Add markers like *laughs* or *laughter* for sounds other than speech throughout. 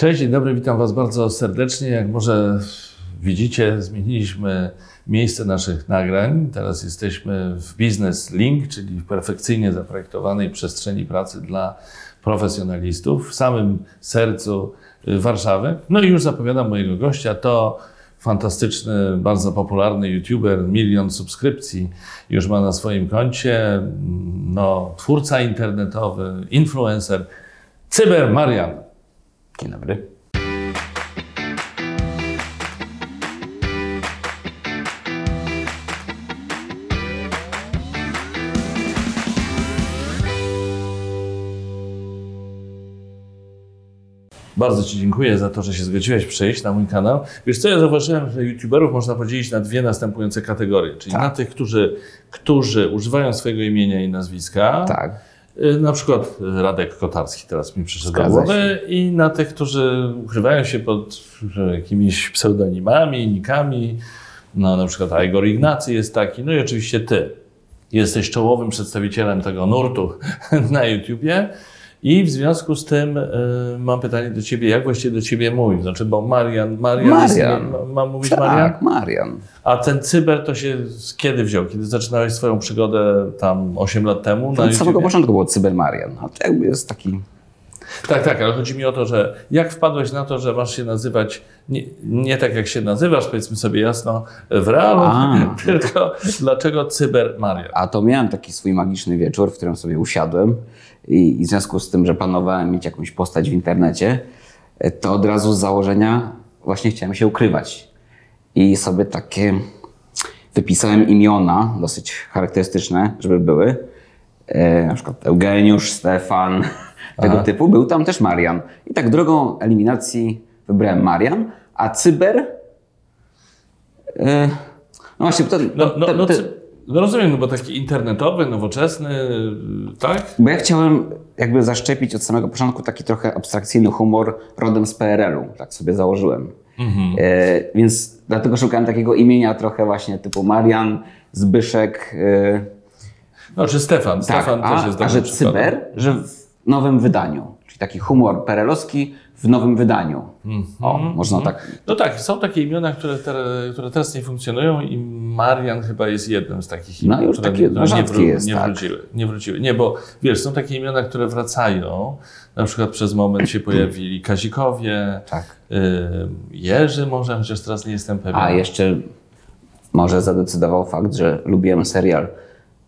Cześć, dzień dobry, witam Was bardzo serdecznie. Jak może widzicie, zmieniliśmy miejsce naszych nagrań. Teraz jesteśmy w Business Link, czyli w perfekcyjnie zaprojektowanej przestrzeni pracy dla profesjonalistów w samym sercu Warszawy. No i już zapowiadam mojego gościa, to fantastyczny, bardzo popularny youtuber, milion subskrypcji już ma na swoim koncie, no, twórca internetowy, influencer, Cyber Marian. Dzień dobry. Bardzo Ci dziękuję za to, że się zgodziłeś przyjść na mój kanał. Wiesz co, ja zauważyłem, że youtuberów można podzielić na dwie następujące kategorie. Czyli Tak. na tych, którzy, którzy używają swojego imienia i nazwiska. Tak. Y, Na przykład Radek Kotarski teraz mi przyszedł do głowy. I na tych, którzy ukrywają się pod jakimiś pseudonimami, nikami. No na przykład Igor Ignacy jest taki. No i oczywiście Ty. Jesteś czołowym przedstawicielem tego nurtu *laughs* na YouTubie. I w związku z tym y, mam pytanie do Ciebie, jak właściwie do Ciebie mówić? Znaczy, bo Marian, Marian, Marian. Jest, ma- mam mówić Marian? Tak, Marian. A ten cyber to się kiedy wziął? Kiedy zaczynałeś swoją przygodę tam 8 lat temu na Od samego początku było Cyber Marian. A to jakby jest taki... Tak, tak, ale chodzi mi o to, że jak wpadłeś na to, że masz się nazywać nie, nie tak, jak się nazywasz, powiedzmy sobie jasno, w realu, A. *laughs* tylko dlaczego cyber Marian? A to miałem taki swój magiczny wieczór, w którym sobie usiadłem i, i w związku z tym, że planowałem mieć jakąś postać w internecie, to od razu z założenia właśnie chciałem się ukrywać. I sobie takie wypisałem imiona dosyć charakterystyczne, żeby były. E, na przykład Eugeniusz, Stefan, tego typu. Był tam też Marian. I tak drogą eliminacji wybrałem Marian, a cyber... E, no właśnie, to, No, no, no, no rozumiem, no bo taki internetowy, nowoczesny, tak? Bo ja chciałem jakby zaszczepić od samego początku taki trochę abstrakcyjny humor rodem z PRL-u, tak sobie założyłem. E, więc dlatego szukałem takiego imienia trochę właśnie typu Marian, Zbyszek, e, No, czy Stefan, tak, Stefan też a, jest a że cyber, że w nowym wydaniu, czyli taki humor perelowski w nowym wydaniu. O, można tak. No tak, są takie imiona, które, te, które teraz nie funkcjonują i Marian chyba jest jednym z takich No imion, już które, takie które nie, rzadkie jest, nie tak. wróciły. Nie wróciły. Nie, bo wiesz, są takie imiona, które wracają. Na przykład przez moment się pojawili Kazikowie, Tak. y, Jerzy może, chociaż teraz nie jestem pewien. A jeszcze może zadecydował fakt, że lubiłem serial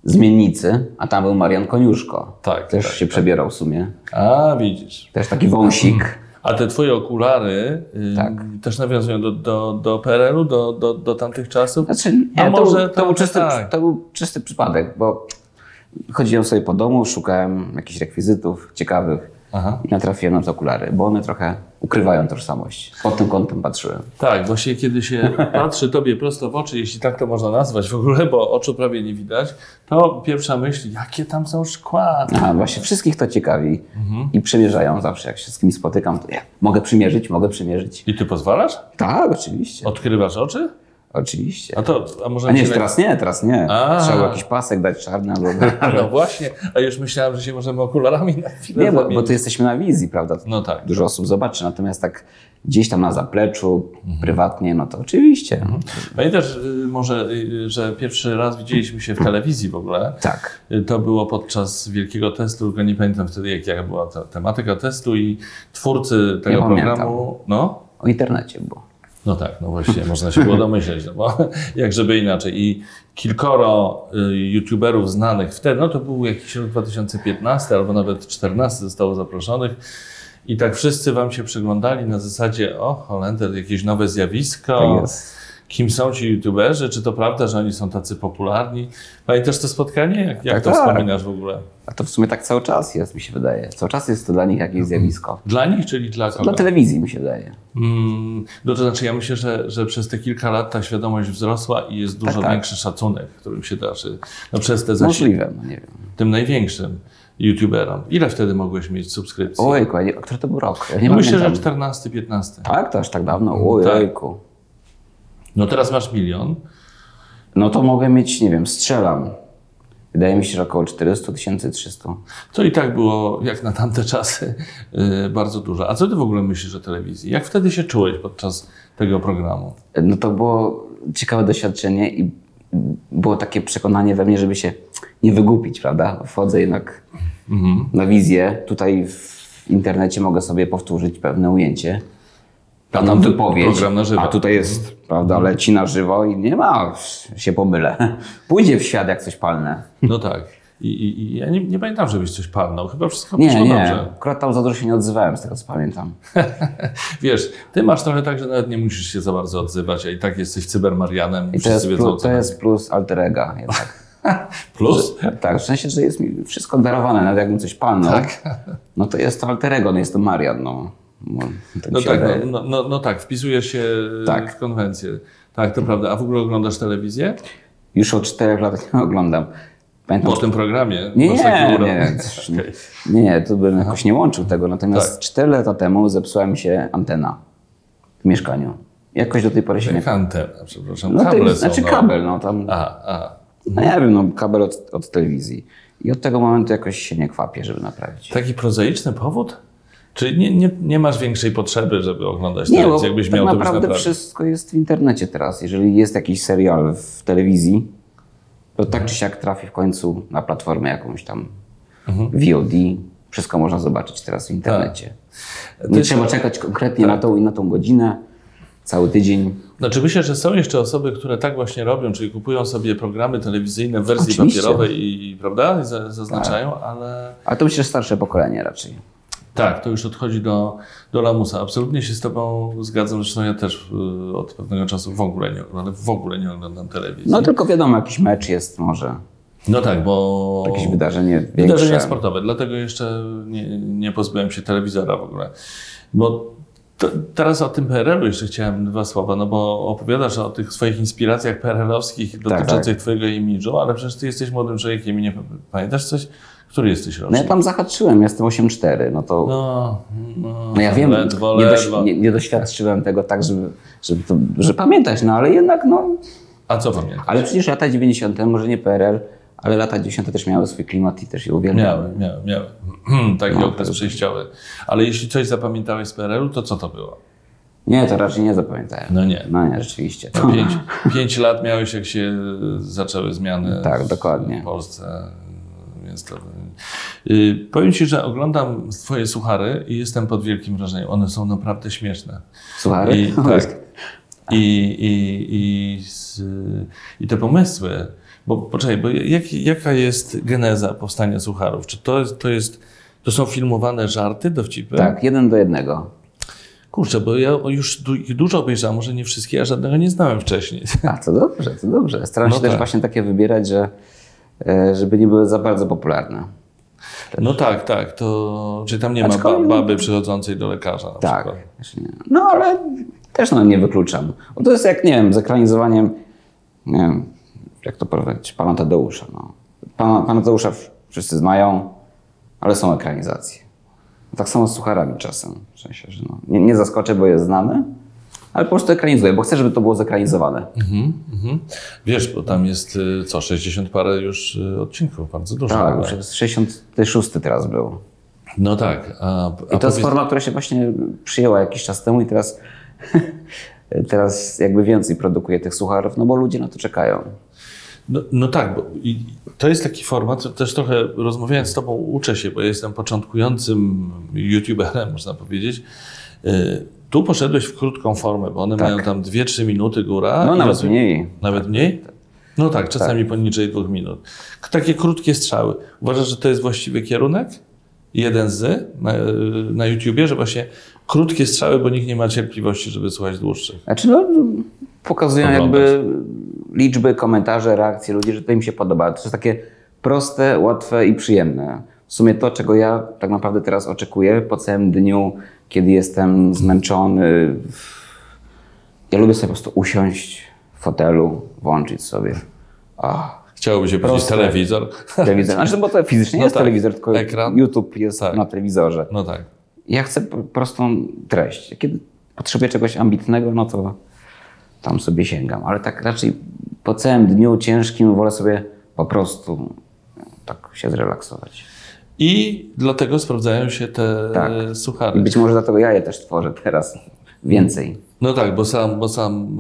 Zmiennicy, a tam był Marian Koniuszko. Tak, Też tak, się przebierał w sumie. A, widzisz. Też taki wąsik. A te twoje okulary y, Tak. też nawiązują do, do, do PRL-u, do, do, do tamtych czasów? Znaczy, nie, A to, może był, to, był czysty, tak. to był czysty przypadek, bo chodziłem sobie po domu, szukałem jakichś rekwizytów ciekawych Aha. i natrafiłem na te okulary, bo one trochę ukrywają tożsamość. Pod tym kątem patrzyłem. Tak, właśnie kiedy się *laughs* patrzy tobie prosto w oczy, jeśli tak to można nazwać w ogóle, bo oczu prawie nie widać, to pierwsza myśl, jakie tam są szkła. A właśnie wszystkich to ciekawi Mhm. i przymierzają zawsze, jak się z kimś spotykam, to ja mogę przymierzyć, mogę przymierzyć. I ty pozwalasz? Tak, oczywiście, Odkrywasz oczy? Oczywiście. A to, a może A nie, teraz nie, teraz nie. A. Trzeba było jakiś pasek dać czarny albo... *laughs* No właśnie, a już myślałem, że się możemy okularami na chwilę Nie, bo, bo tu jesteśmy na wizji, prawda? No tak. Dużo osób zobaczy, natomiast tak gdzieś tam na zapleczu, Mhm. prywatnie, no to oczywiście. Pamiętasz y, może, y, że pierwszy raz widzieliśmy się w telewizji w ogóle? Tak. Y, To było podczas wielkiego testu, tylko nie pamiętam wtedy, jak- jaka była ta tematyka testu i twórcy tego programu. No, O internecie było. No tak, no właśnie, można się było domyśleć, no bo *laughs* jak żeby inaczej. I kilkoro y, youtuberów znanych wtedy, no to był jakiś rok 2015 albo nawet 2014 zostało zaproszonych. I tak wszyscy wam się przyglądali na zasadzie, o Holender, jakieś nowe zjawisko. Tak jest. Kim są ci youtuberzy? Czy to prawda, że oni są tacy popularni? Pamiętasz to spotkanie? Jak, jak Tak, to tak. wspominasz w ogóle? A to w sumie tak cały czas jest, mi się wydaje. Cały czas jest to dla nich jakieś zjawisko. Dla nich, czyli dla kogo? Dla telewizji mi się wydaje. Mm, no to znaczy, ja myślę, że, że przez te kilka lat ta świadomość wzrosła i jest dużo tak. większy szacunek, którym się darzy. No przez te zasięgi, Możliwe, no nie wiem. tym największym youtuberom. Ile wtedy mogłeś mieć subskrypcji? Ojejku, a nie, który to był rok? Ja nie no myślę, że pamiętam. 14, 15. Tak, to aż tak dawno? Tak. No teraz masz milion. No to mogę mieć, nie wiem, strzelam. Wydaje mi się, że około 400 tysięcy, 300. To i tak było, jak na tamte czasy, yy, bardzo dużo. A co ty w ogóle myślisz o telewizji? Jak wtedy się czułeś podczas tego programu? No to było ciekawe doświadczenie i było takie przekonanie we mnie, żeby się nie wygupić, prawda? Wchodzę jednak na wizję. Tutaj w internecie mogę sobie powtórzyć pewne ujęcie. A Pewną tam wypowiedź. program na żywo. A tutaj jest, prawda, leci na żywo i nie ma, się pomylę. *laughs* Pójdzie w świat jak coś palne. No tak. I, i, i ja nie, nie pamiętam, żebyś coś palnął. Chyba wszystko Nie, poszło nie. dobrze. Akurat tam za dużo się nie odzywałem, z tego co pamiętam. *laughs* Wiesz, ty masz trochę tak, że nawet nie musisz się za bardzo odzywać, a i tak jesteś cybermarianem. I to wszyscy jest, wiedzą, o plus, to jest plus alterega jednak. *laughs* Plus? Tak, w sensie, że jest mi wszystko darowane, nawet jakbym coś palnął, Tak. no to jest to alterego, no jest to Marian, no. No tak No tak, no, no, no tak, wpisujesz się Tak. w konwencję. Tak, to prawda. A w ogóle oglądasz telewizję? Już od czterech lat nie oglądam. Pamiętam, Po tym programie? Nie, nie, *laughs* nie. Nie, to bym jakoś nie łączył tego, natomiast Tak. cztery lata temu zepsuła mi się antena w mieszkaniu. Jakoś do tej pory się nie... Antena, przepraszam. No Kable to, znaczy no. kabel, no tam, Aha, aha. no nie wiem, no kabel od, od telewizji. I od tego momentu jakoś się nie kwapię, żeby naprawić. Taki prozaiczny powód? Czy nie, nie, nie masz większej potrzeby, żeby oglądać Nie, telewizję, jakbyś tak miał być naprawdę wszystko jest w internecie teraz. Jeżeli jest jakiś serial w telewizji, to tak czy siak trafi w końcu na platformę jakąś tam Mhm. VOD. Wszystko można zobaczyć teraz w internecie. To Nie trzeba czekać konkretnie na tą i na tą godzinę, cały tydzień. Znaczy myślę, że są jeszcze osoby, które tak właśnie robią, czyli kupują sobie programy telewizyjne w wersji Oczywiście. papierowej i prawda, I za- zaznaczają, Tak. ale Ale to myślę, że starsze pokolenie raczej. Tak, to już odchodzi do, do lamusa. Absolutnie się z Tobą zgadzam, zresztą ja też y, od pewnego czasu w ogóle nie, ale w ogóle nie oglądam telewizji. No tylko wiadomo, jakiś mecz jest może, No tak, bo jakieś wydarzenie większe. Wydarzenia sportowe, dlatego jeszcze nie, nie pozbyłem się telewizora w ogóle. Bo to, teraz o tym PRL-u jeszcze chciałem dwa słowa, no bo opowiadasz o tych swoich inspiracjach PRL-owskich dotyczących Twojego imidżu, ale przecież Ty jesteś młodym człowiekiem i nie pamiętasz coś? Który jesteś No rocznik? ja tam zahaczyłem, jestem 8-4, no to... No, no, No ja wiem, ledwo, nie, doś, nie, nie doświadczyłem tego tak, żeby, żeby, to, żeby pamiętać, no ale jednak no... A co pamiętasz? Ale przecież lata 90., może nie PRL, ale lata 90. też miały swój klimat i też je uwielbiam. Miałem, miałem, miałem. Taki No, okres przejściowy. Ale jeśli coś zapamiętałeś z PRL-u, to co to było? Nie, to raczej nie zapamiętałem. No nie. No nie, rzeczywiście. Pięć, pięć lat miałeś, jak się zaczęły zmiany Tak, dokładnie. w Polsce. Więc to... Yy, powiem Ci, że oglądam Twoje suchary i jestem pod wielkim wrażeniem. One są naprawdę śmieszne. Suchary? I, *laughs* tak. I, i, i, z, I te pomysły. Bo poczekaj, bo jak, jaka jest geneza powstania sucharów? Czy to to jest to są filmowane żarty, dowcipy? Tak, jeden do jednego. Kurczę, bo ja już dużo obejrzałem, może nie wszystkie, a żadnego nie znałem wcześniej. A, to dobrze, to dobrze. Staram No się też tak. właśnie takie wybierać, że, żeby nie były za bardzo popularne. No tak, tak. To, czyli tam nie ma Aczkolwiek- baby przychodzącej do lekarza na Tak. przykład. No ale też no, nie wykluczam. Bo to jest jak, nie wiem, z ekranizowaniem, nie wiem, jak to powiedzieć, Pana Tadeusza. No. Pana, Pana Tadeusza wszyscy znają, ale są ekranizacje. Tak samo z sucharami czasem. W sensie, że no, nie, nie zaskoczę, bo jest znane, ale po prostu ekranizuję, bo chcę, żeby to było zekranizowane. Mhm, mhm. Wiesz, bo tam jest y, co, 60 parę już y, odcinków, bardzo dużo. Tak, już 66 teraz był. No tak. A, a I to jest powiedz- forma, która się właśnie przyjęła jakiś czas temu i teraz, *laughs* teraz jakby więcej produkuje tych sucharów, no bo ludzie na to czekają. No, no tak, bo to jest taki format, też trochę rozmawiając z Tobą uczę się, bo ja jestem początkującym youtuberem, można powiedzieć. Tu poszedłeś w krótką formę, bo one Tak. mają tam 2-3 minuty góra. No nawet mniej. Nawet mniej? No tak, czasami poniżej dwóch minut. Takie krótkie strzały. Uważasz, że to jest właściwy kierunek? Jeden z na, na YouTubie, że właśnie krótkie strzały, bo nikt nie ma cierpliwości, żeby słuchać dłuższych. Znaczy no, pokazują Oglądać. jakby liczby, komentarze, reakcje ludzi, że to im się podoba. To jest takie proste, łatwe i przyjemne. W sumie to, czego ja tak naprawdę teraz oczekuję po całym dniu, kiedy jestem zmęczony. Ja lubię sobie po prostu usiąść w fotelu, włączyć sobie. Ach, Chciałoby się powiedzieć telewizor. telewizor. Znaczy, bo to fizycznie No jest tak. telewizor, tylko Ekran. YouTube jest Tak. na telewizorze. No tak. Ja chcę po- prostą treść. Kiedy potrzebuję czegoś ambitnego, no to tam sobie sięgam. Ale tak raczej po całym dniu ciężkim wolę sobie po prostu tak się zrelaksować. I dlatego sprawdzają się te Tak. suchary. I być może dlatego ja je też tworzę teraz więcej. No tak, bo sam, bo sam,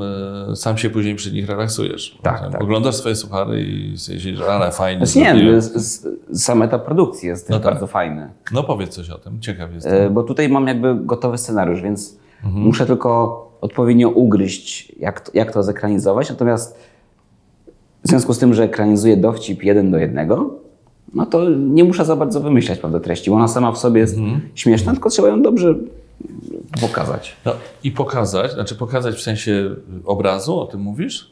e, sam się później przy nich relaksujesz. Tak, tak. Oglądasz swoje suchary i że ale fajnie Znaczy nie, sam etap produkcji jest No tak. bardzo fajny. No powiedz coś o tym, ciekaw jestem. E, Bo tutaj mam jakby gotowy scenariusz, więc Mhm. muszę tylko odpowiednio ugryźć, jak to, jak to zekranizować. Natomiast w związku z tym, że ekranizuję dowcip jeden do jednego, no to nie muszę za bardzo wymyślać prawda, treści, bo ona sama w sobie jest Mhm. śmieszna, tylko trzeba ją dobrze pokazać. No i pokazać, znaczy pokazać w sensie obrazu, o tym mówisz?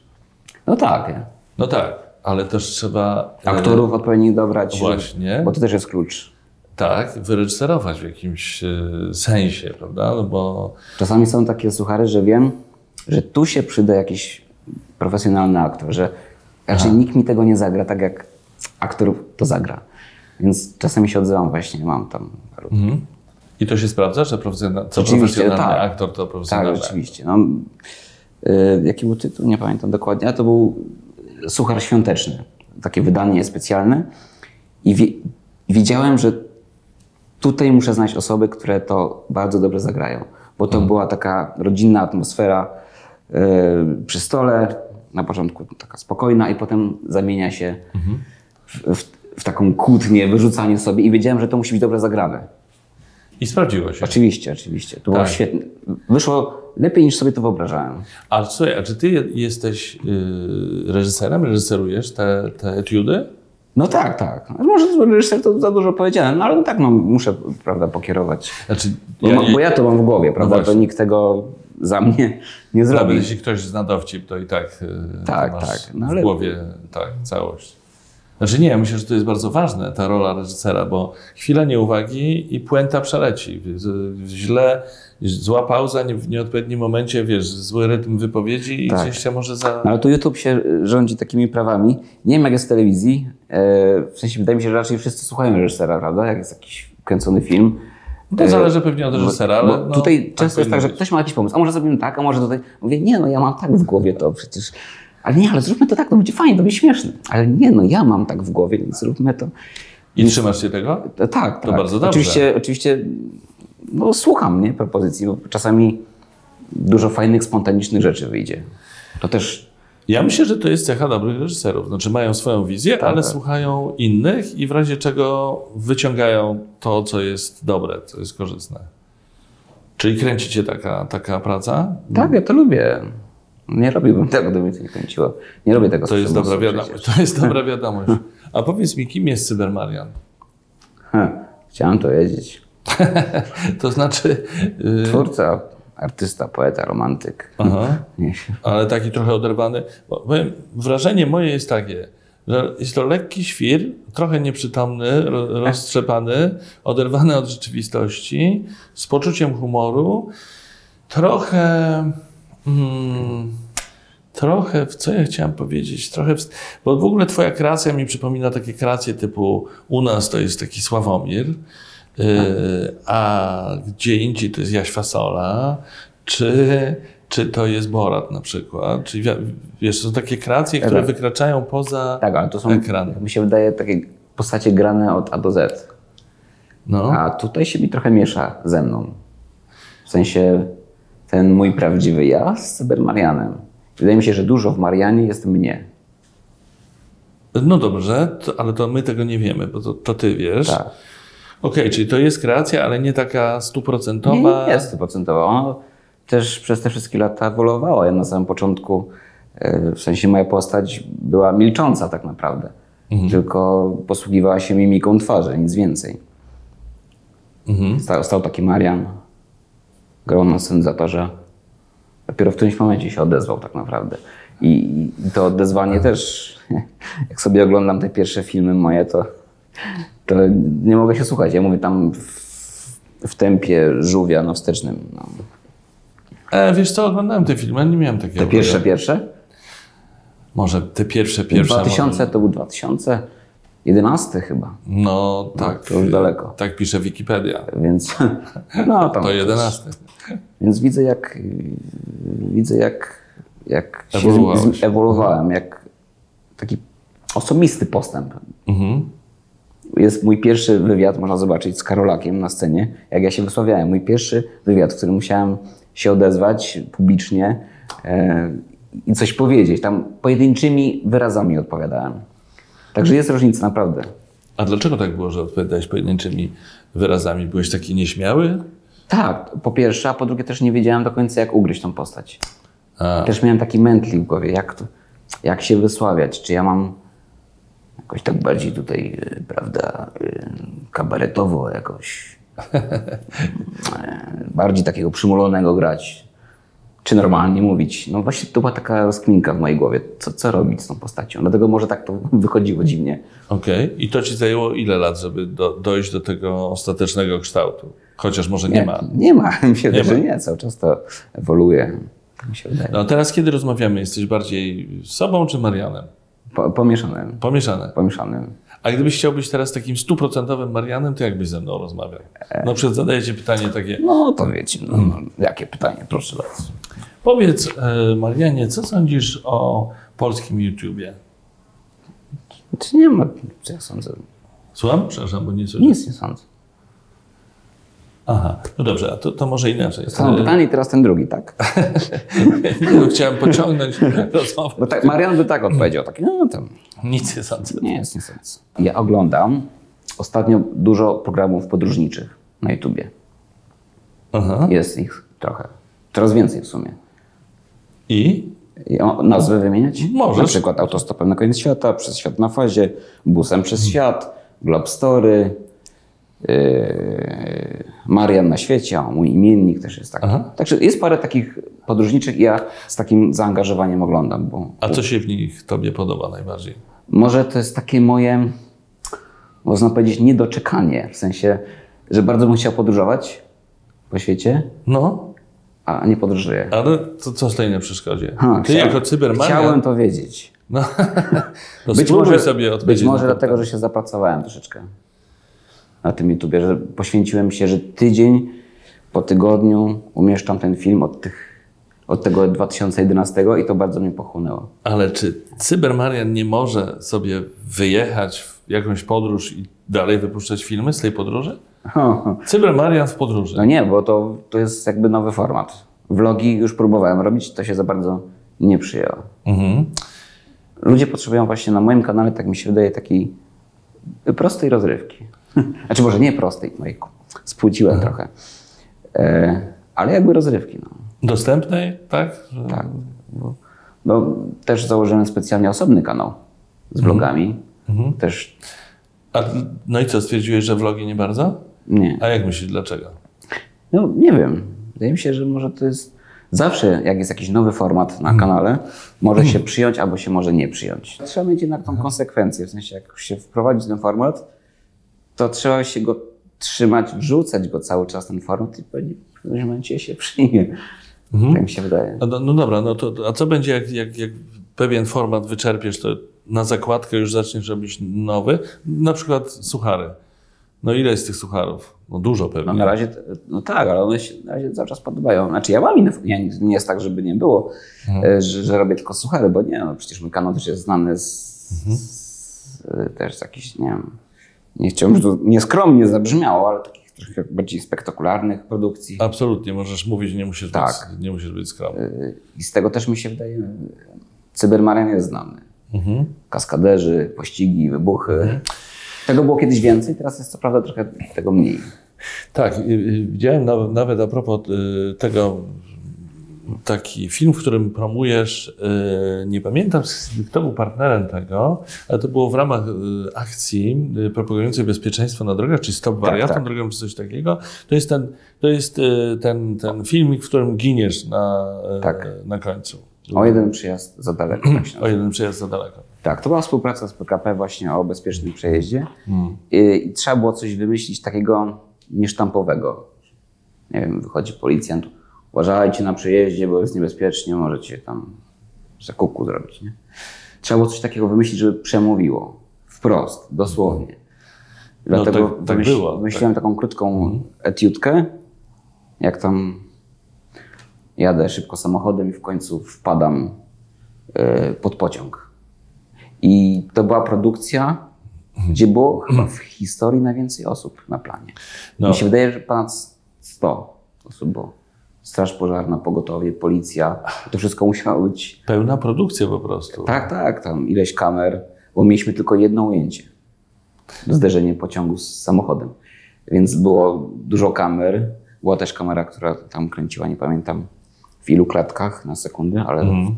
No tak, No tak, ale też trzeba... e, aktorów odpowiednich dobrać, Właśnie. bo to też jest klucz. Tak, wyreżyserować w jakimś e, sensie, prawda? No bo Czasami są takie suchary, że wiem, że tu się przyda jakiś profesjonalny aktor, że raczej nikt mi tego nie zagra tak, jak aktor to zagra. Więc czasami się odzywam właśnie, mam tam paru. Mhm. I to się sprawdza, że profesjonal, co profesjonalny tak. aktor to Tak, profesjonalny rzeczywiście. No, y, jaki był tytuł? Nie pamiętam dokładnie, ale to był Suchar Świąteczny. Takie wydanie specjalne. I wi- wiedziałem, że tutaj muszę znaleźć osoby, które to bardzo dobrze zagrają. Bo to była taka rodzinna atmosfera y, przy stole. Na początku taka spokojna i potem zamienia się w, w, w taką kłótnię, wyrzucanie sobie. I wiedziałem, że to musi być dobrze zagrane. I sprawdziło się. Oczywiście, oczywiście. To było Tak. świetne. Wyszło lepiej niż sobie to wyobrażałem. Ale słuchaj, a czy ty je- jesteś yy, reżyserem, reżyserujesz te, te etiudy? No tak, tak. Może reżyser to za dużo powiedziałem, no ale tak, no, muszę prawda, pokierować. Znaczy, Bo ja, bo ja to mam w głowie, prawda? to właśnie. nikt tego za mnie nie zrobi. Nawet jeśli ktoś zna dowcip, to i tak, yy, Tak, to masz tak, no ale- w głowie tak, całość. Znaczy nie, myślę, że to jest bardzo ważne, ta rola reżysera, bo chwila nieuwagi i puenta przeleci. Źle, zła pauza nie- w nieodpowiednim momencie, wiesz, zły rytm wypowiedzi i Tak. gdzieś się może za... No ale tu YouTube się rządzi takimi prawami. Nie wiem jak jest w telewizji. E, w sensie wydaje mi się, że raczej wszyscy słuchają reżysera, prawda? Jak jest jakiś kręcony film. To zależy pewnie od reżysera, ale no, tutaj często jest tak, że ktoś ma jakiś pomysł, a może zrobimy tak, a może tutaj. Mówię, nie no, ja mam tak w głowie to przecież. Ale nie, ale zróbmy to tak, to będzie fajnie, to będzie śmieszne. Ale nie no, ja mam tak w głowie, więc zróbmy to. I trzymasz się tego? To, tak, tak. bardzo dobrze. Oczywiście, oczywiście no, słucham nie, propozycji, bo czasami dużo fajnych, spontanicznych rzeczy wyjdzie. To też Ja myślę, że to jest cecha dobrych reżyserów. Znaczy mają swoją wizję, Tak, ale tak. słuchają innych i w razie czego wyciągają to, co jest dobre, co jest korzystne. Czyli kręci cię taka, taka praca? Tak, ja to lubię. Nie robiłbym tego, gdyby mnie to nie kręciło. Nie robię tego To jest dobra wiadomość. To jest dobra wiadomość. A powiedz mi, kim jest Cybermarian? Chciałem to wiedzieć. *laughs* To znaczy... Yy, Twórca, artysta, poeta, romantyk. aha, ale taki trochę oderwany. Powiem, wrażenie moje jest takie, że jest to lekki świr, trochę nieprzytomny, ro, roztrzepany, oderwany od rzeczywistości, z poczuciem humoru, trochę. Mm, trochę, w co ja chciałem powiedzieć, trochę, bo w ogóle twoja kreacja mi przypomina takie kreacje typu u nas to jest taki Sławomir, yy, a gdzie indziej to jest Jaś Fasola, czy, czy to jest Borat na przykład, czyli wi- wiesz, są takie kreacje, które Tak. wykraczają poza Tak, ale to są, ekran. mi się wydaje, takie postacie grane od A do Z. No. A tutaj się mi trochę miesza ze mną. W sensie ten mój prawdziwy ja z Cybermarianem. Wydaje mi się, że dużo w Marianie jest mnie. no dobrze, to, ale to my tego nie wiemy, bo to, to ty wiesz. Tak. Okej, czyli to jest kreacja, ale nie taka Nie, stuprocentowa. nie jest stuprocentowa. Ona też przez te wszystkie lata ewoluowała. Ja na samym początku, e, w sensie moja postać była milcząca tak naprawdę. Tylko posługiwała się mimiką twarzy, nic więcej. Mhm. Stał, stał taki Marian, grał na syntezatorze. Dopiero w którymś momencie się odezwał tak naprawdę. I, to odezwanie też, *laughs* jak sobie oglądam te pierwsze filmy moje, to, to nie mogę się słuchać. Ja mówię tam w, w tempie żółwia na wstecznym. No. E, wiesz co, oglądałem te filmy, nie miałem takiego. Te pierwsze, pierwsze? Może te pierwsze, pierwsze. 2000 może- to był 2011 chyba, No tak. to już daleko. Tak pisze Wikipedia. więc *laughs* no tam. To 11. Więc widzę jak widzę jak, jak się Ewoluowałeś. z- ewoluowałem, jak taki osobisty postęp. Mhm. jest mój pierwszy wywiad, można zobaczyć, z Karolakiem na scenie, jak ja się wysławiałem. Mój pierwszy wywiad, w którym musiałem się odezwać publicznie e, i coś powiedzieć. Tam pojedynczymi wyrazami odpowiadałem. Także jest różnica, naprawdę. A dlaczego tak było, że odpowiadałeś pojedynczymi wyrazami? Byłeś taki nieśmiały? Tak, po pierwsze, a po drugie też nie wiedziałem do końca, jak ugryźć tą postać. A. Też miałem taki mętlik w głowie, jak, to, jak się wysławiać. Czy ja mam jakoś tak bardziej tutaj, y, prawda, y, kabaretowo jakoś e, *laughs* bardziej takiego przymulonego grać. Czy normalnie mówić. No właśnie to była taka rozkminka w mojej głowie, co, co robić z tą postacią. Dlatego może tak to *laughs* wychodziło dziwnie. Okej. I to ci zajęło ile lat, żeby do, dojść do tego ostatecznego kształtu? Chociaż może nie, ma. Nie ma, *laughs* mi się wydaje, że nie, cały czas to ewoluuje. Mi się wydaje. No teraz, kiedy rozmawiamy, jesteś bardziej sobą czy Marianem? Po, pomieszanym. Pomieszane. Pomieszanym. A gdybyś chciał być teraz takim stuprocentowym Marianem, to jak byś ze mną rozmawiał? Na przykład zadaję ci pytanie takie. No to wiecie, no, no, jakie pytanie, proszę bardzo. Powiedz, e, Marianie, co sądzisz o polskim YouTubie? Czy nie ma, co ja sądzę? Słucham? Przepraszam, bo nie słyszę. Nic nie sądzę. Aha, no dobrze, a to, to może inaczej. Samo pytanie i teraz ten drugi, tak? *laughs* No, chciałem pociągnąć *laughs* rozmowę. Bo tak, Marian by tak odpowiedział, tak, no tam, Nic nie sądzę. nie jest, nie sądzę. Ja oglądam ostatnio dużo programów podróżniczych na YouTubie. Aha. Jest ich trochę. Coraz więcej w sumie. I? I o, nazwy wymieniać? Możesz. Na przykład autostopem na koniec świata, przez świat na fazie, busem przez świat, Globe Story, yy, Marian na świecie, o, mój imiennik też jest taki. Aha. Także jest parę takich podróżniczych i ja z takim zaangażowaniem oglądam, bo A co się w nich tobie podoba najbardziej? może to jest takie moje, można powiedzieć, niedoczekanie, w sensie, że bardzo bym chciał podróżować po świecie, No, a nie podróżuję. ale to co stoi na przeszkodzie? Ha, Ty chciałem- jako cybermaniak, Chciałem to wiedzieć. no, *laughs* to sobie być odpowiedzieć może na to dlatego, że się zapracowałem troszeczkę na tym YouTubie, że poświęciłem się, że tydzień po tygodniu umieszczam ten film od, tych, od tego 2011 i to bardzo mnie pochłonęło. Ale czy Cybermarian nie może sobie wyjechać w jakąś podróż i dalej wypuszczać filmy z tej podróży? Cybermarian w podróży. No nie, bo to, to jest jakby nowy format. Vlogi już próbowałem robić, to się za bardzo nie przyjęło. Mhm. Ludzie potrzebują właśnie na moim kanale, tak mi się wydaje, takiej prostej rozrywki. *laughs* Znaczy może nie prostej, no i spłuciłem trochę. E, ale jakby rozrywki, no. Dostępnej, tak? Że... Tak. Bo, bo też założyłem specjalnie osobny kanał z vlogami. Też A, no i co, stwierdziłeś, że vlogi nie bardzo? nie. A jak myślisz, dlaczego? No nie wiem. Wydaje mi się, że może to jest zawsze, jak jest jakiś nowy format na kanale, może się przyjąć albo się może nie przyjąć. Trzeba mieć jednak tą konsekwencję. W sensie, jak się wprowadzi ten format, to trzeba się go trzymać, wrzucać go cały czas ten format i pewnie w którymś momencie się przyjmie. Tak mi się wydaje. A, no, no dobra, no to, a co będzie, jak, jak, jak pewien format wyczerpiesz, to na zakładkę już zaczniesz robić nowy? Na przykład suchary. No ile jest tych sucharów? No dużo pewnie. No na razie, no tak, ale one się na razie cały czas podobają. Znaczy ja mam inne, nie, nie jest tak, żeby nie było, e, że, że robię tylko suchary, bo nie, no przecież mój kanał też jest znany z, z e, też z jakichś, nie wiem, nie chciałbym, żeby to nieskromnie zabrzmiało, ale takich trochę bardziej spektakularnych produkcji. Absolutnie, możesz mówić, nie musisz, Tak. być, nie musisz być skromny. E, I z tego też mi się wydaje, e, Cybermarian jest znany. Mhm. Kaskaderzy, pościgi, wybuchy. Tego było kiedyś więcej, teraz jest co prawda trochę tego mniej. Tak, y, y, widziałem nawet, nawet a propos y, tego taki film, w którym promujesz, y, nie pamiętam kto był partnerem tego, ale to było w ramach y, akcji y, propagującej bezpieczeństwo na drogach, czy Stop Wariatom tak. drogą, czy coś takiego. To jest ten, to jest ten, ten filmik, w którym giniesz na, Tak. na końcu. O jeden przyjazd za daleko. *clears throat* Tak, O jeden przyjazd za daleko. tak, to była współpraca z PKP właśnie o bezpiecznym przejeździe Hmm. I, i trzeba było coś wymyślić takiego niesztampowego. Nie wiem, wychodzi policjant, uważajcie na przejeździe, bo jest niebezpiecznie, możecie tam zakuku zrobić. Nie? Trzeba było coś takiego wymyślić, żeby przemówiło. Wprost, dosłownie. No Dlatego tak- tak wymyśl- było, wymyśliłem taką krótką etiutkę, jak tam jadę szybko samochodem i w końcu wpadam e, pod pociąg. I to była produkcja gdzie było chyba w historii najwięcej osób na planie. No. Mi się wydaje, że ponad 100 osób było. Straż pożarna, pogotowie, policja. To wszystko musiało być. Pełna produkcja po prostu. Tak, tak, tam ileś kamer, bo mieliśmy tylko jedno ujęcie. Zderzenie pociągu z samochodem. Więc było dużo kamer. Była też kamera, która tam kręciła, nie pamiętam w ilu klatkach na sekundę, ale Mhm.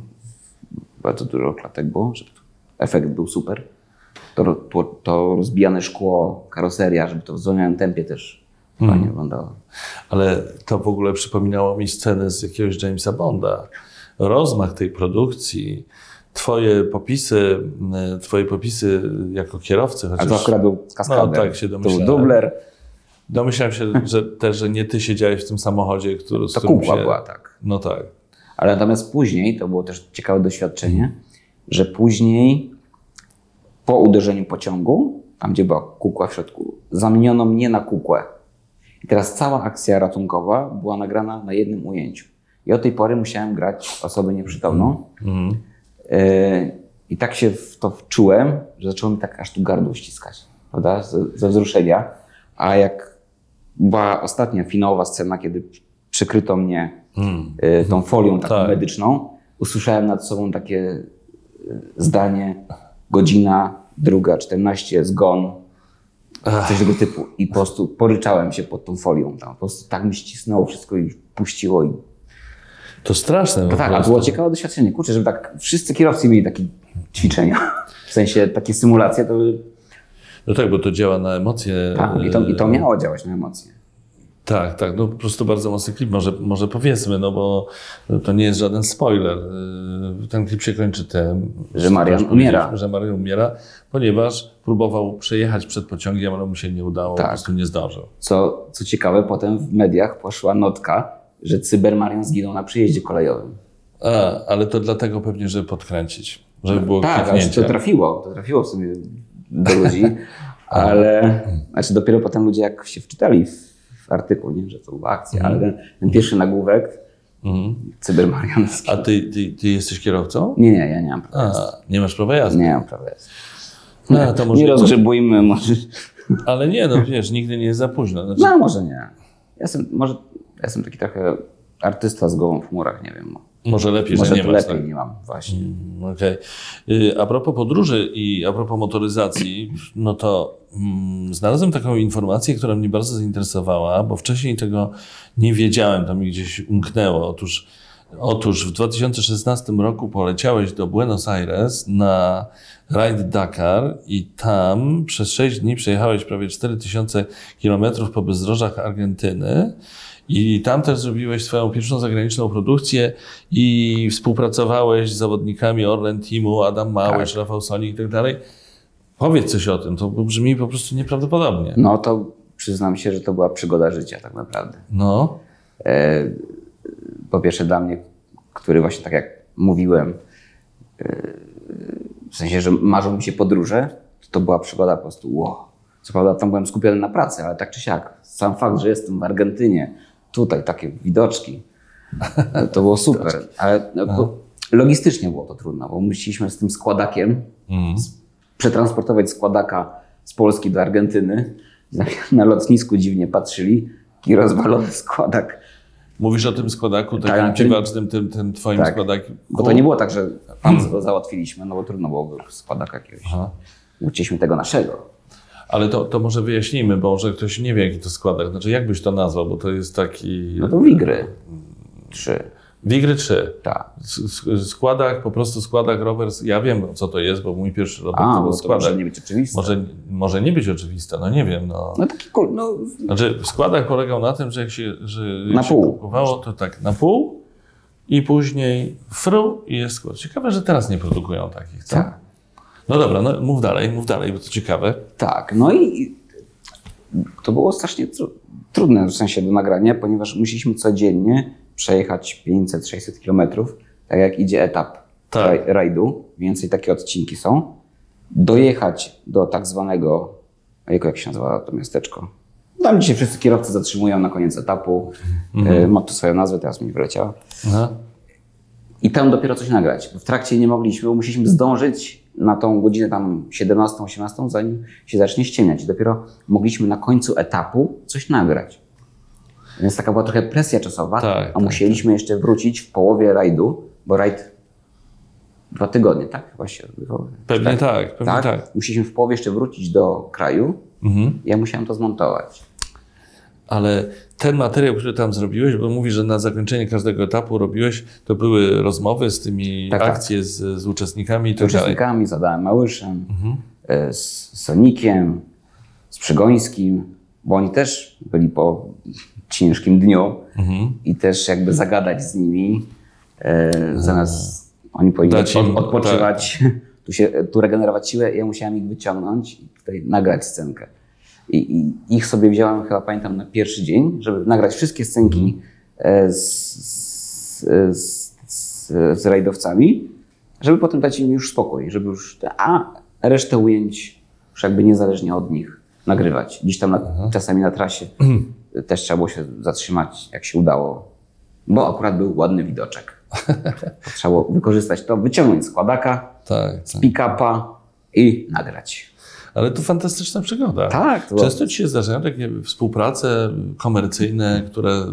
bardzo dużo klatek było, żeby efekt był super. To, to, to rozbijane szkło, karoseria, żeby to w zwolnionym tempie też Mhm. fajnie wyglądało. Ale to w ogóle przypominało mi scenę z jakiegoś Jamesa Bonda. Rozmach tej produkcji, twoje popisy, e, twoje popisy jako kierowcy, A chociaż to akurat był kaskader. No, tak się to był domyślałem. dubler, domyślałem się, że *laughs* też, że nie ty siedziałeś w tym samochodzie, który, z to kukła się... była, tak. No tak. Ale natomiast później, to było też ciekawe doświadczenie, że później po uderzeniu pociągu, tam gdzie była kukła w środku, zamieniono mnie na kukłę. I teraz cała akcja ratunkowa była nagrana na jednym ujęciu. I od tej pory musiałem grać osobę nieprzytomną. Mhm. Yy, I tak się w to wczułem, że zaczęło mi tak aż tu gardło ściskać, prawda, ze, ze wzruszenia. A jak była ostatnia finałowa scena, kiedy przykryto mnie Mm. y, tą folią taką Tak. medyczną, usłyszałem nad sobą takie y, zdanie, godzina, druga, 14, zgon, coś tego typu. I po prostu poryczałem się pod tą folią. Tam. Po prostu tak mi ścisnęło wszystko i puściło. I... To straszne. Po tak, a było ciekawe doświadczenie. Kurczę, żeby tak wszyscy kierowcy mieli takie ćwiczenia. W sensie takie symulacje, to. No tak, bo to działa na emocje. tak, i, to, i to miało działać na emocje. Tak, tak, no po prostu bardzo mocny klip, może, może powiedzmy, no bo to nie jest żaden spoiler. Yy, Ten klip się kończy tym, Że Marian umiera. Że Marian umiera, ponieważ próbował przejechać przed pociągiem, ale mu się nie udało, Tak. po prostu nie zdążył. Co, co ciekawe, potem w mediach poszła notka, że Cybermarian zginął na przyjeździe kolejowym. A, ale to dlatego pewnie, żeby podkręcić, żeby było Tak, to trafiło, to trafiło w sobie do ludzi, *laughs* ale znaczy dopiero potem ludzie jak się wczytali w artykuł, nie, że to była akcja, ale ten, ten pierwszy nagłówek, Mhm. A ty, ty, ty jesteś kierowcą? Nie, nie, ja nie mam prawa. A, nie masz prawa jazdy. Nie mam prawa jazdy. No, to może, Nie rozgrzebujmy, może. ale nie, no wiesz, nigdy nie jest za późno. Znaczy, No, może nie. Ja jestem, może, ja jestem taki trochę artysta z głową w chmurach, nie wiem. Może lepiej, Może że nie lepiej Tak? nie mam, właśnie. Mm, Okej. Y, A propos podróży i a propos motoryzacji, no to mm, znalazłem taką informację, która mnie bardzo zainteresowała, bo wcześniej tego nie wiedziałem, to mi gdzieś umknęło. Otóż, otóż w 2016 roku poleciałeś do Buenos Aires na Ride Dakar i tam przez 6 dni przejechałeś prawie 4000 kilometrów po bezdrożach Argentyny. I tam też zrobiłeś swoją pierwszą zagraniczną produkcję i współpracowałeś z zawodnikami Orlen Teamu, Adam Małysz, Rafał Sonik i tak dalej. Powiedz coś o tym, to brzmi po prostu nieprawdopodobnie. No to przyznam się, że to była przygoda życia tak naprawdę. No, E, po pierwsze dla mnie, który właśnie tak jak mówiłem, e, w sensie, że marzą mi się podróże, to, to była przygoda po prostu wow. Co prawda tam byłem skupiony na pracy, ale tak czy siak, sam fakt, że jestem w Argentynie, tutaj takie widoczki, to było super. Ale no, logistycznie było to trudno, bo musieliśmy z tym składakiem mm. przetransportować składaka z Polski do Argentyny. Na lotnisku dziwnie patrzyli, taki rozwalony składak. mówisz o tym składaku, Tak, takim tym- dziwacznym, tym, tym twoim Tak. składakiem. Bo to nie było tak, że pan załatwiliśmy, no bo trudno byłoby składaka jakiegoś. Aha. Uczyliśmy tego naszego. Ale to, to może wyjaśnijmy, bo może ktoś nie wie, jaki to składak. Znaczy, jak byś to nazwał, bo to jest taki... No to wigry. Trzy. Wigry 3. Tak. Składak, po prostu składak rower. Ja wiem, co to jest, bo mój pierwszy rower A, to bo był to składak. może nie być oczywiste. Może, może nie być oczywiste, no nie wiem. No. No taki kul, no Znaczy, składak polegał na tym, że jak się, że Na się pół. kupowało, to tak na pół i później fru i jest skład. Ciekawe, że teraz nie produkują takich, co? tak. No dobra, no mów dalej, mów dalej, bo to ciekawe. Tak, no i to było strasznie tru, trudne w sensie do nagrania, ponieważ musieliśmy codziennie przejechać 500-600 kilometrów, tak jak idzie etap Tak. raj, rajdu, więcej takie odcinki są, dojechać do tak zwanego, a jak się nazywa to miasteczko? Tam gdzie się wszyscy kierowcy zatrzymują na koniec etapu, e, ma to swoją nazwę, teraz mi wyleciała. I tam dopiero coś nagrać. W trakcie nie mogliśmy, musieliśmy zdążyć na tą godzinę tam 17-18, zanim się zacznie ściemniać. Dopiero mogliśmy na końcu etapu coś nagrać. Więc taka była trochę presja czasowa, Tak, a tak, musieliśmy jeszcze wrócić w połowie rajdu, bo rajd dwa tygodnie, tak? Chyba się odbywał. Pewnie tak, pewnie tak? tak. Musieliśmy w połowie jeszcze wrócić do kraju. Mhm. Ja musiałem to zmontować. Ale ten materiał, który tam zrobiłeś, bo mówisz, że na zakończenie każdego etapu robiłeś, to były rozmowy z tymi Tak, tak. akcje z, z uczestnikami i Z tak dalej. uczestnikami, z Adamem Małyszem, Mhm. e, z Sonikiem, z Przygońskim, bo oni też byli po ciężkim dniu Mhm. i też jakby zagadać z nimi, e, zamiast oni powinni Dać im- od, odpoczywać, *laughs* tu, się, tu regenerować siłę, ja musiałem ich wyciągnąć i tutaj nagrać scenkę. I, I ich sobie wziąłem chyba, pamiętam, na pierwszy dzień, żeby nagrać wszystkie scenki e, z, z, z, z, z rajdowcami, żeby potem dać im już spokój, żeby już, a resztę ujęć już jakby niezależnie od nich nagrywać. Gdzieś tam na, czasami na trasie też trzeba było się zatrzymać, jak się udało, bo akurat był ładny widoczek. *laughs* Trzeba było wykorzystać to, wyciągnąć składaka, Tak, z tak. pick-upa i nagrać. Ale to fantastyczna przygoda. Tak, to Często ci się zdarzają takie współprace komercyjne, które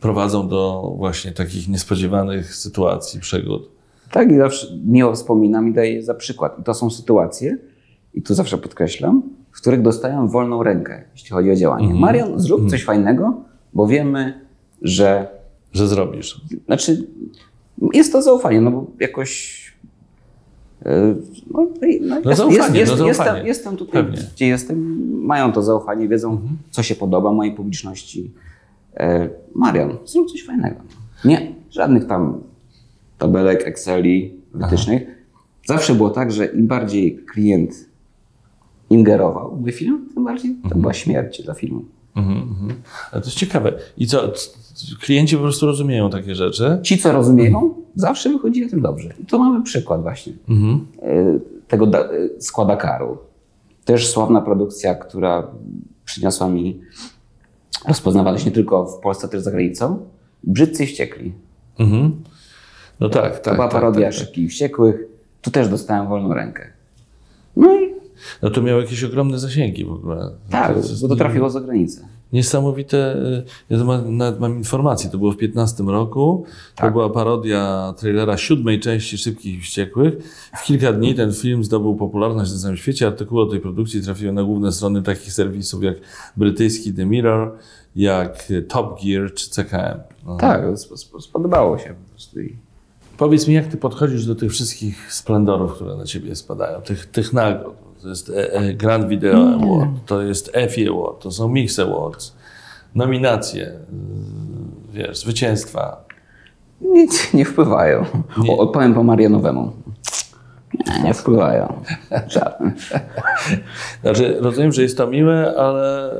prowadzą do właśnie takich niespodziewanych sytuacji, przygód. Tak, i zawsze miło wspominam i daję za przykład. I to są sytuacje, i tu zawsze podkreślam, w których dostaję wolną rękę, jeśli chodzi o działanie. Marian, zrób coś fajnego, bo wiemy, że Że zrobisz. Znaczy, jest to zaufanie, no bo jakoś. E, No, no, No zaufanie, no zaufanie. Jestem, jestem tutaj, Pewnie. gdzie jestem, mają to zaufanie, wiedzą, co się podoba mojej publiczności. E, Marian, zrób coś fajnego. Nie, żadnych tam tabelek, Exceli, wytycznych. Zawsze było tak, że im bardziej klient ingerował w film, tym bardziej to była śmierć dla filmu. Mhm, mhm. Ale to jest ciekawe. I co, klienci po prostu rozumieją takie rzeczy? Ci, co rozumieją, zawsze wychodzi na tym dobrze. I tu mamy przykład właśnie. Mhm. e, tego da- e, składakaru. Też sławna produkcja, która przyniosła mi rozpoznawalność nie tylko w Polsce, też za granicą. Brzydcy i wściekli. Mhm. No tak, tak. To była tak, parodia tak, tak. Szybkich i Wściekłych. Tu też dostałem wolną rękę. No i No to miało jakieś ogromne zasięgi w ogóle. tak, bo to trafiło za granicę. Niesamowite, y, ja nawet mam informację, to było w 15 roku, to Tak. była parodia trailera siódmej części Szybkich i Wściekłych. W kilka dni ten film zdobył popularność na całym świecie, artykuły o tej produkcji trafiły na główne strony takich serwisów jak brytyjski The Mirror, jak Top Gear czy CKM. No. Tak, sp- sp- spodobało się po prostu. Powiedz mi, jak ty podchodzisz do tych wszystkich splendorów, które na ciebie spadają, tych, tych nagród. To jest e, e, Grand Video Award, to jest EFI Award, to są Mix Awards, nominacje, y, wiesz, zwycięstwa. Nic nie wpływają. Nie. Odpowiem po Marianowemu. Nie, nie wpływają. Żadne. Znaczy, rozumiem, że jest to miłe, ale... e,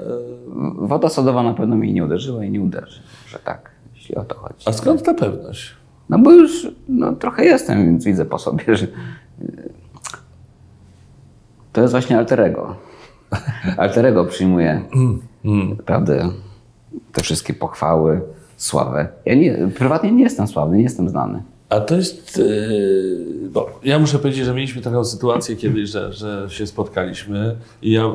Woda sodowa na pewno mnie nie uderzyła i nie uderzy. Że tak, jeśli o to chodzi. A skąd ta pewność? No bo już no, trochę jestem, więc widzę po sobie, że to jest właśnie alterego. Alterego przyjmuje naprawdę te wszystkie pochwały, sławę. Ja nie, prywatnie nie jestem sławny, nie jestem znany. A to jest. Yy, bo ja muszę powiedzieć, że mieliśmy taką sytuację kiedyś, że, że się spotkaliśmy i ja yy,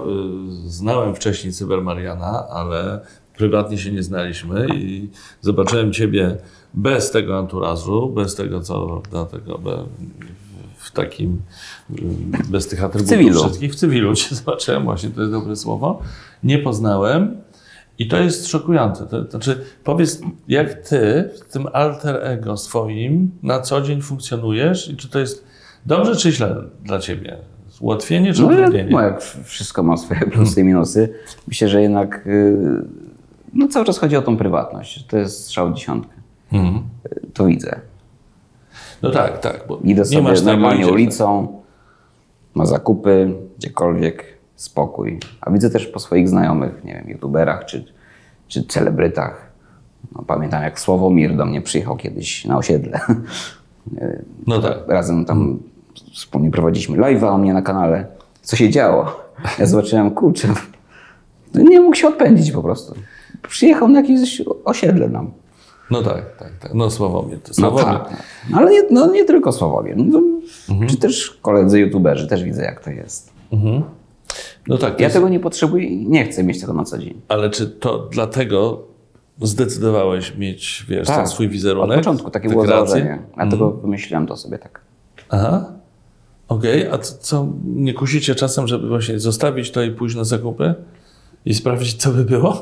znałem wcześniej Cybermariana, ale prywatnie się nie znaliśmy i zobaczyłem Ciebie bez tego anturażu, bez tego, co do tego, w takim, yy, bez tych atrybutów cywilu. wszystkich, w cywilu Cię *laughs* zobaczyłem, właśnie to jest dobre słowo. Nie poznałem. I to jest szokujące. To, to znaczy, powiedz, jak ty w tym alter ego swoim na co dzień funkcjonujesz i czy to jest dobrze czy źle dla ciebie? Ułatwienie czy No, utrudnienie? no jak wszystko ma swoje plusy i minusy. Myślę, że jednak y, no, cały czas chodzi o tą prywatność. To jest strzał w dziesiątkę. Mhm. Y, To widzę. No tak, tak. Idę nie sobie masz tego, normalnie ulicą, na zakupy, gdziekolwiek, spokój. A widzę też po swoich znajomych, nie wiem, youtuberach czy, czy celebrytach. No, pamiętam jak Sławomir do mnie przyjechał kiedyś na osiedle. *laughs* No tak. Razem tam wspólnie prowadziliśmy live'a u mnie na kanale. Co się działo? Ja zobaczyłem, kurczę, nie mógł się odpędzić po prostu. Przyjechał na jakieś osiedle nam. No tak, tak, tak. No Sławomir. To No Sławomir. tak. No, ale nie, no, nie tylko Sławomir. No, czy też koledzy youtuberzy, też widzę jak to jest. No tak, Ja jest, tego nie potrzebuję i nie chcę mieć tego na co dzień. ale czy to dlatego zdecydowałeś mieć, wiesz, ten swój wizerunek? Tak. Od początku takie było założenie. Dlatego wymyśliłem to sobie tak. Aha. Okej, a co, co, nie kusicie czasem, żeby właśnie zostawić to i pójść na zakupy? I sprawdzić, co by było? *laughs*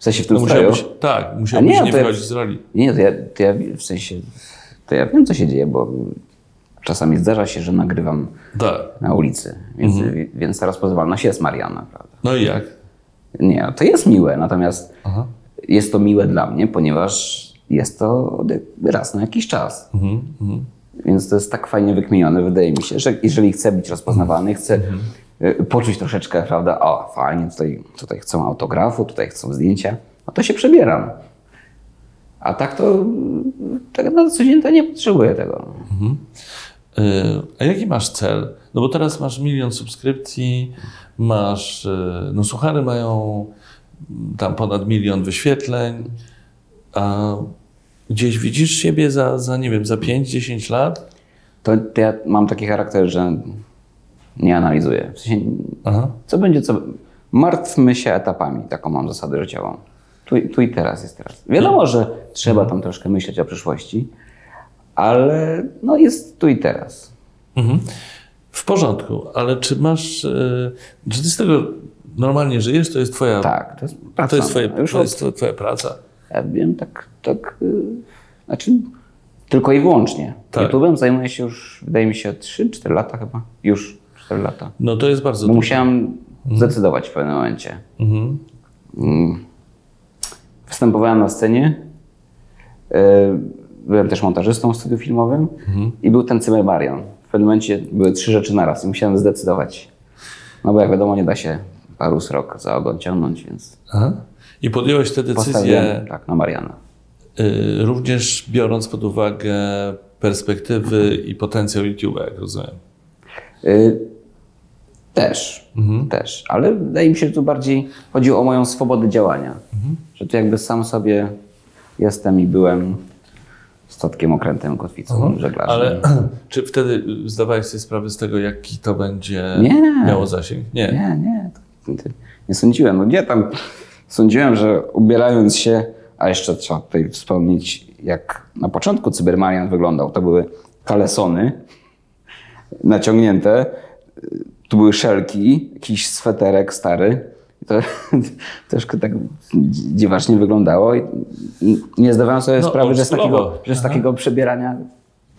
W sensie w tym No stroju. musiałbyś, tak, musiałbyś nie, nie, to ja- z roli. Nie, to ja, to ja w sensie, to ja wiem co się dzieje, bo czasami zdarza się, że nagrywam Tak. na ulicy, więc, Mhm. więc ta rozpoznawalność jest Mariana, prawda? No i jak? Nie, to jest miłe, natomiast Aha. jest to miłe dla mnie, ponieważ jest to raz na jakiś czas. Mhm, mhm. Więc to jest tak fajnie wykminione, wydaje mi się, że jeżeli chcę być rozpoznawany, chcę Mhm. Y, poczuć troszeczkę, prawda, o fajnie, tutaj, tutaj chcą autografu, tutaj chcą zdjęcia, no to się przebieram. A tak to tak na co dzień to nie potrzebuję tego. Yy, A jaki masz cel? No bo teraz masz milion subskrypcji, masz, no suchary mają mm, tam ponad milion wyświetleń, a gdzieś widzisz siebie za, za nie wiem, za 5-10 lat? To, to ja mam taki charakter, że nie analizuję. W sensie, Aha. co będzie, co. Martwmy się etapami, taką mam zasadę życiową. Tu, tu i teraz jest teraz. Wiadomo, że trzeba tam troszkę myśleć o przyszłości, ale no jest tu i teraz. Mhm. W porządku, ale czy masz, yy, czy ty z tego normalnie żyjesz? To jest twoja, Tak, to jest to praca. jest, twoje, Już to jest twoja praca? ja wiem, tak, tak, y, znaczy tylko i wyłącznie. Tak. YouTube'em zajmuję się już, wydaje mi się, 3-4 lata chyba. Już 4 lata. No to jest bardzo Bo dużo. musiałem zdecydować w pewnym momencie. Mhm. Mm. Występowałem na scenie. y, Byłem też montażystą w studiu filmowym i był ten Cybermarian. W pewnym momencie były trzy rzeczy naraz i musiałem zdecydować. No bo jak wiadomo, nie da się paru srok za ogon ciągnąć, więc Aha. I podjąłeś tę decyzję tak na Mariana. y, również biorąc pod uwagę perspektywy i potencjał YouTube'a, jak rozumiem. Y, Też, też, ale wydaje mi się, że tu bardziej chodzi o moją swobodę działania. Że tu jakby sam sobie jestem i byłem statkiem, okrętem, kotwicą, żeglarzem. Ale *clears throat* czy wtedy zdawałeś sobie sprawę z tego, jaki to będzie Nie. miało zasięg? Nie. Nie, nie, nie sądziłem. No gdzie tam? Sądziłem, że ubierając się, a jeszcze trzeba tutaj wspomnieć, jak na początku Cybermarian wyglądał. To były kalesony naciągnięte, tu były szelki, jakiś sweterek stary. To *laughs* troszkę tak dziwacznie wyglądało i nie zdawałem sobie No, sprawy, że z, takiego, że z takiego przebierania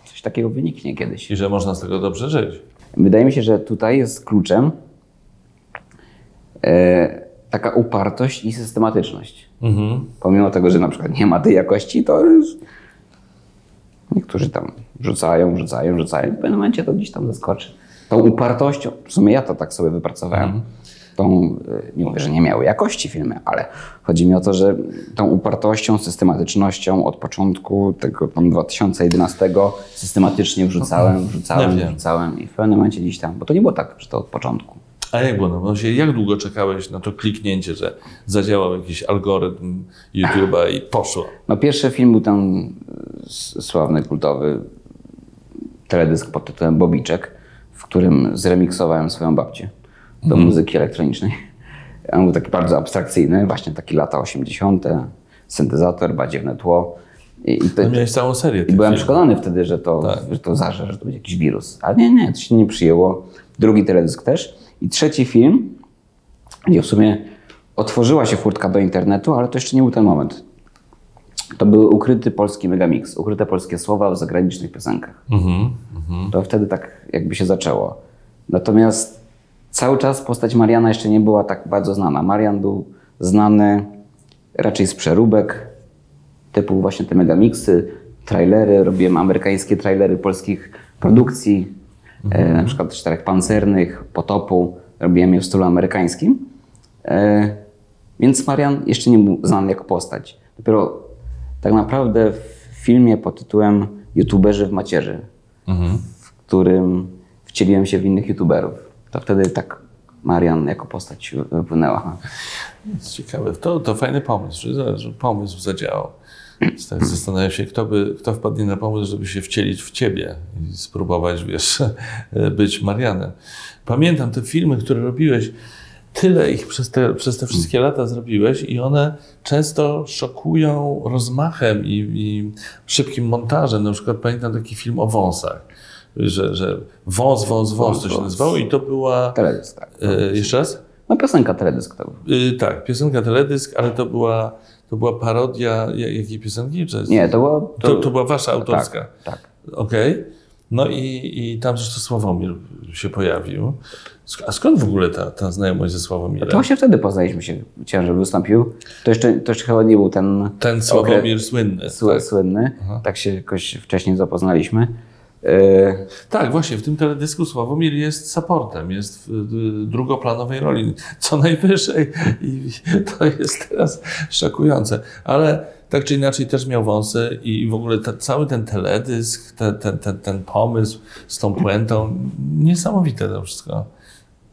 coś takiego wyniknie kiedyś. I że można z tego dobrze żyć. Wydaje mi się, że tutaj jest kluczem e, taka upartość i systematyczność. Mhm. Pomimo tego, że na przykład nie ma tej jakości, to już niektórzy tam rzucają, rzucają, rzucają. W pewnym momencie to gdzieś tam zaskoczy. Tą upartością, w sumie ja to tak sobie wypracowałem. Tą, e, nie mówię, że nie miały jakości filmy, ale chodzi mi o to, że tą upartością, systematycznością od początku tego tam 2011 systematycznie wrzucałem, wrzucałem, Ja wrzucałem i w pewnym momencie gdzieś tam, bo to nie było tak, że to od początku. A jak było? No, właśnie, jak długo czekałeś na to kliknięcie, że zadziałał jakiś algorytm YouTube'a i poszło? No pierwszy film był ten s- sławny, kultowy teledysk pod tytułem Bobiczek, którym zremiksowałem swoją babcię do muzyki elektronicznej. On był taki bardzo abstrakcyjny, właśnie taki lata 80., syntezator, badziewne tło. I, i to, No, miałeś całą serię i byłem filmów. przekonany wtedy, że to, Tak. że to zarze, że to będzie jakiś wirus. Ale nie, nie, to się nie przyjęło. Drugi teledysk też. I trzeci film, gdzie w sumie otworzyła się furtka do internetu, ale to jeszcze nie był ten moment. To był ukryty polski megamix, ukryte polskie słowa w zagranicznych piosenkach. Mhm. To wtedy tak jakby się zaczęło. Natomiast cały czas postać Mariana jeszcze nie była tak bardzo znana. Marian był znany raczej z przeróbek, typu właśnie te megamixy, trailery. Robiłem amerykańskie trailery polskich produkcji, e, na przykład Czterech Pancernych, Potopu. Robiłem je w stylu amerykańskim. E, więc Marian jeszcze nie był znany jako postać. Dopiero tak naprawdę w filmie pod tytułem YouTuberzy w macierzy, w którym wcieliłem się w innych YouTuberów, to wtedy tak Marian jako postać wypłynęła. Ciekawe. To, to fajny pomysł, że, że pomysł zadziałał. Tak zastanawiam się, kto, by, kto wpadnie na pomysł, żeby się wcielić w ciebie i spróbować, wiesz, *laughs* być Marianem. Pamiętam te filmy, które robiłeś, tyle ich przez te, przez te wszystkie lata zrobiłeś i one często szokują rozmachem i, i szybkim montażem. Na przykład pamiętam taki film o wąsach, że, że wąs, wąs, wąs to się nazywało i to była... Teledysk, tak. E, jeszcze raz? No piosenka teledysk to. Y, tak, piosenka teledysk, ale to była, to była parodia ja- jakiej piosenki? Czy Nie, to było... to, to była wasza autorska. Tak, tak. Okej. No i, i tam zresztą Sławomir się pojawił. A skąd w ogóle ta, ta znajomość ze Sławomirem? To właśnie wtedy poznaliśmy się. Chciałem, żeby wystąpił. To jeszcze, to jeszcze chyba nie był ten Ten Sławomir słynny. sły, Tak. słynny. Tak się jakoś wcześniej zapoznaliśmy. E, tak, właśnie, w tym teledysku Sławomir jest supportem, jest w drugoplanowej roli, co najwyżej i to jest teraz szokujące. Ale tak czy inaczej też miał wąsy i w ogóle cały ten teledysk, te, ten, ten, ten pomysł z tą puentą, niesamowite to wszystko.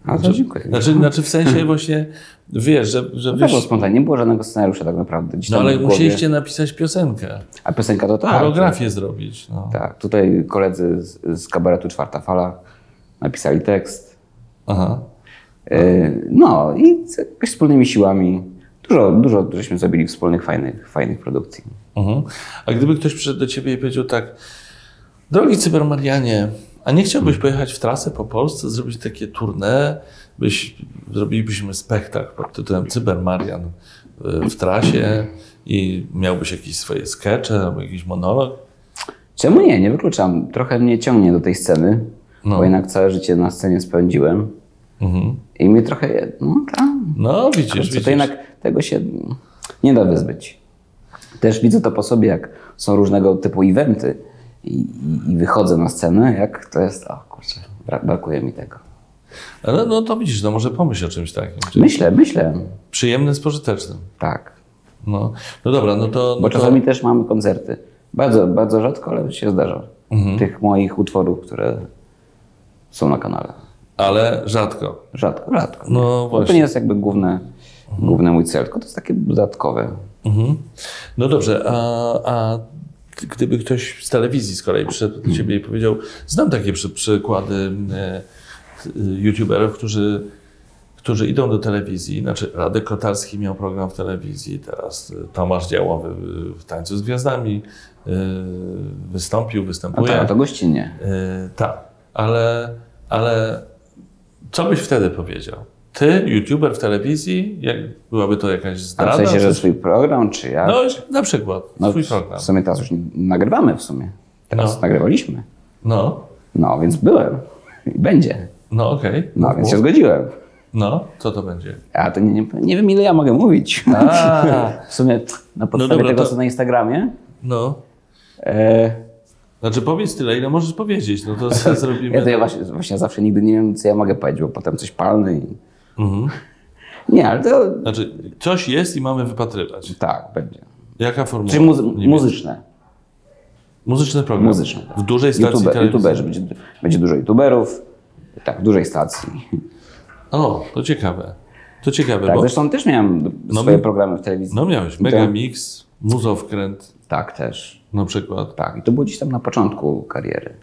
A to dziękuję. Znaczy, znaczy w sensie właśnie, wiesz, że, że było wiesz, spontanicznie, nie było żadnego scenariusza tak naprawdę. Gdzieś no ale musieliście napisać piosenkę, A piosenka to tak. choreografię zrobić. No. Tak, tutaj koledzy z, z kabaretu Czwarta Fala napisali tekst. Aha. E, No i z jakoś wspólnymi siłami dużo, dużo żeśmy zrobili wspólnych, fajnych, fajnych produkcji. Mhm. A gdyby ktoś przyszedł do ciebie i powiedział tak, drogi Cybermarianie, a nie chciałbyś pojechać w trasę po Polsce, zrobić takie tournée, byś, zrobilibyśmy spektakl pod tytułem Cybermarian y, w trasie i miałbyś jakieś swoje skecze albo jakiś monolog? Czemu nie? Nie wykluczam. Trochę mnie ciągnie do tej sceny, No. bo jednak całe życie na scenie spędziłem. Mhm. I mnie trochę, no tam, No widzisz, co widzisz. to jednak tego się nie da wyzbyć. Też widzę to po sobie, jak są różnego typu eventy i, i, wychodzę na scenę, jak to jest, o kurczę, bra- brakuje mi tego. Ale no to widzisz, no może pomyśl o czymś takim. Czyli Myślę, myślę, przyjemne z pożytecznym. tak. No, no dobra, no to... Bo no to... czasami też mamy koncerty. Bardzo, bardzo rzadko, ale się zdarza. Mhm. Tych moich utworów, które są na kanale. Ale rzadko. Rzadko, rzadko. No Bo to właśnie. nie jest jakby główne, główny mój cel, tylko to jest takie dodatkowe. Mhm. No dobrze, a, a gdyby ktoś z telewizji z kolei przyszedł do ciebie i powiedział, znam takie przy, przykłady e, youtuberów, którzy, którzy idą do telewizji, znaczy Radek Kotarski miał program w telewizji, teraz e, Tomasz Działowy w Tańcu z Gwiazdami e, wystąpił, No występuje. tak, to gościnnie. Tak, ale, ale co byś wtedy powiedział? Ty, youtuber w telewizji, jak byłaby to jakaś A zdrada? w sensie, że swój program, czy jak? no, na przykład, No, twój program. W sumie teraz już nagrywamy w sumie. Teraz No. nagrywaliśmy. No, No, więc byłem. I będzie. no okej. No, więc się zgodziłem. No, co to będzie? A to nie, nie, nie wiem, ile ja mogę mówić. A, *laughs* W sumie na podstawie dobra, tego, to- co na Instagramie. no. E, Znaczy powiedz tyle, ile możesz powiedzieć, no to *laughs* *laughs* zrobimy. ja to ja właśnie, właśnie zawsze nigdy nie wiem, co ja mogę powiedzieć, bo potem coś palny i... Mhm. *laughs* Nie, ale to Znaczy, coś jest i mamy wypatrywać. tak, będzie. Jaka formuła? Czyli muzy- muzyczne. Muzyczny program. Muzyczne, tak. W dużej stacji YouTube, telewizyjnej. Będzie, będzie dużo YouTuberów. Tak, w dużej stacji. O, to ciekawe. To ciekawe, Tak, bo zresztą też miałem No swoje programy w telewizji. no miałeś Megamix, Muzowkręt Tak, też. na przykład. Tak, i to było gdzieś tam na początku kariery.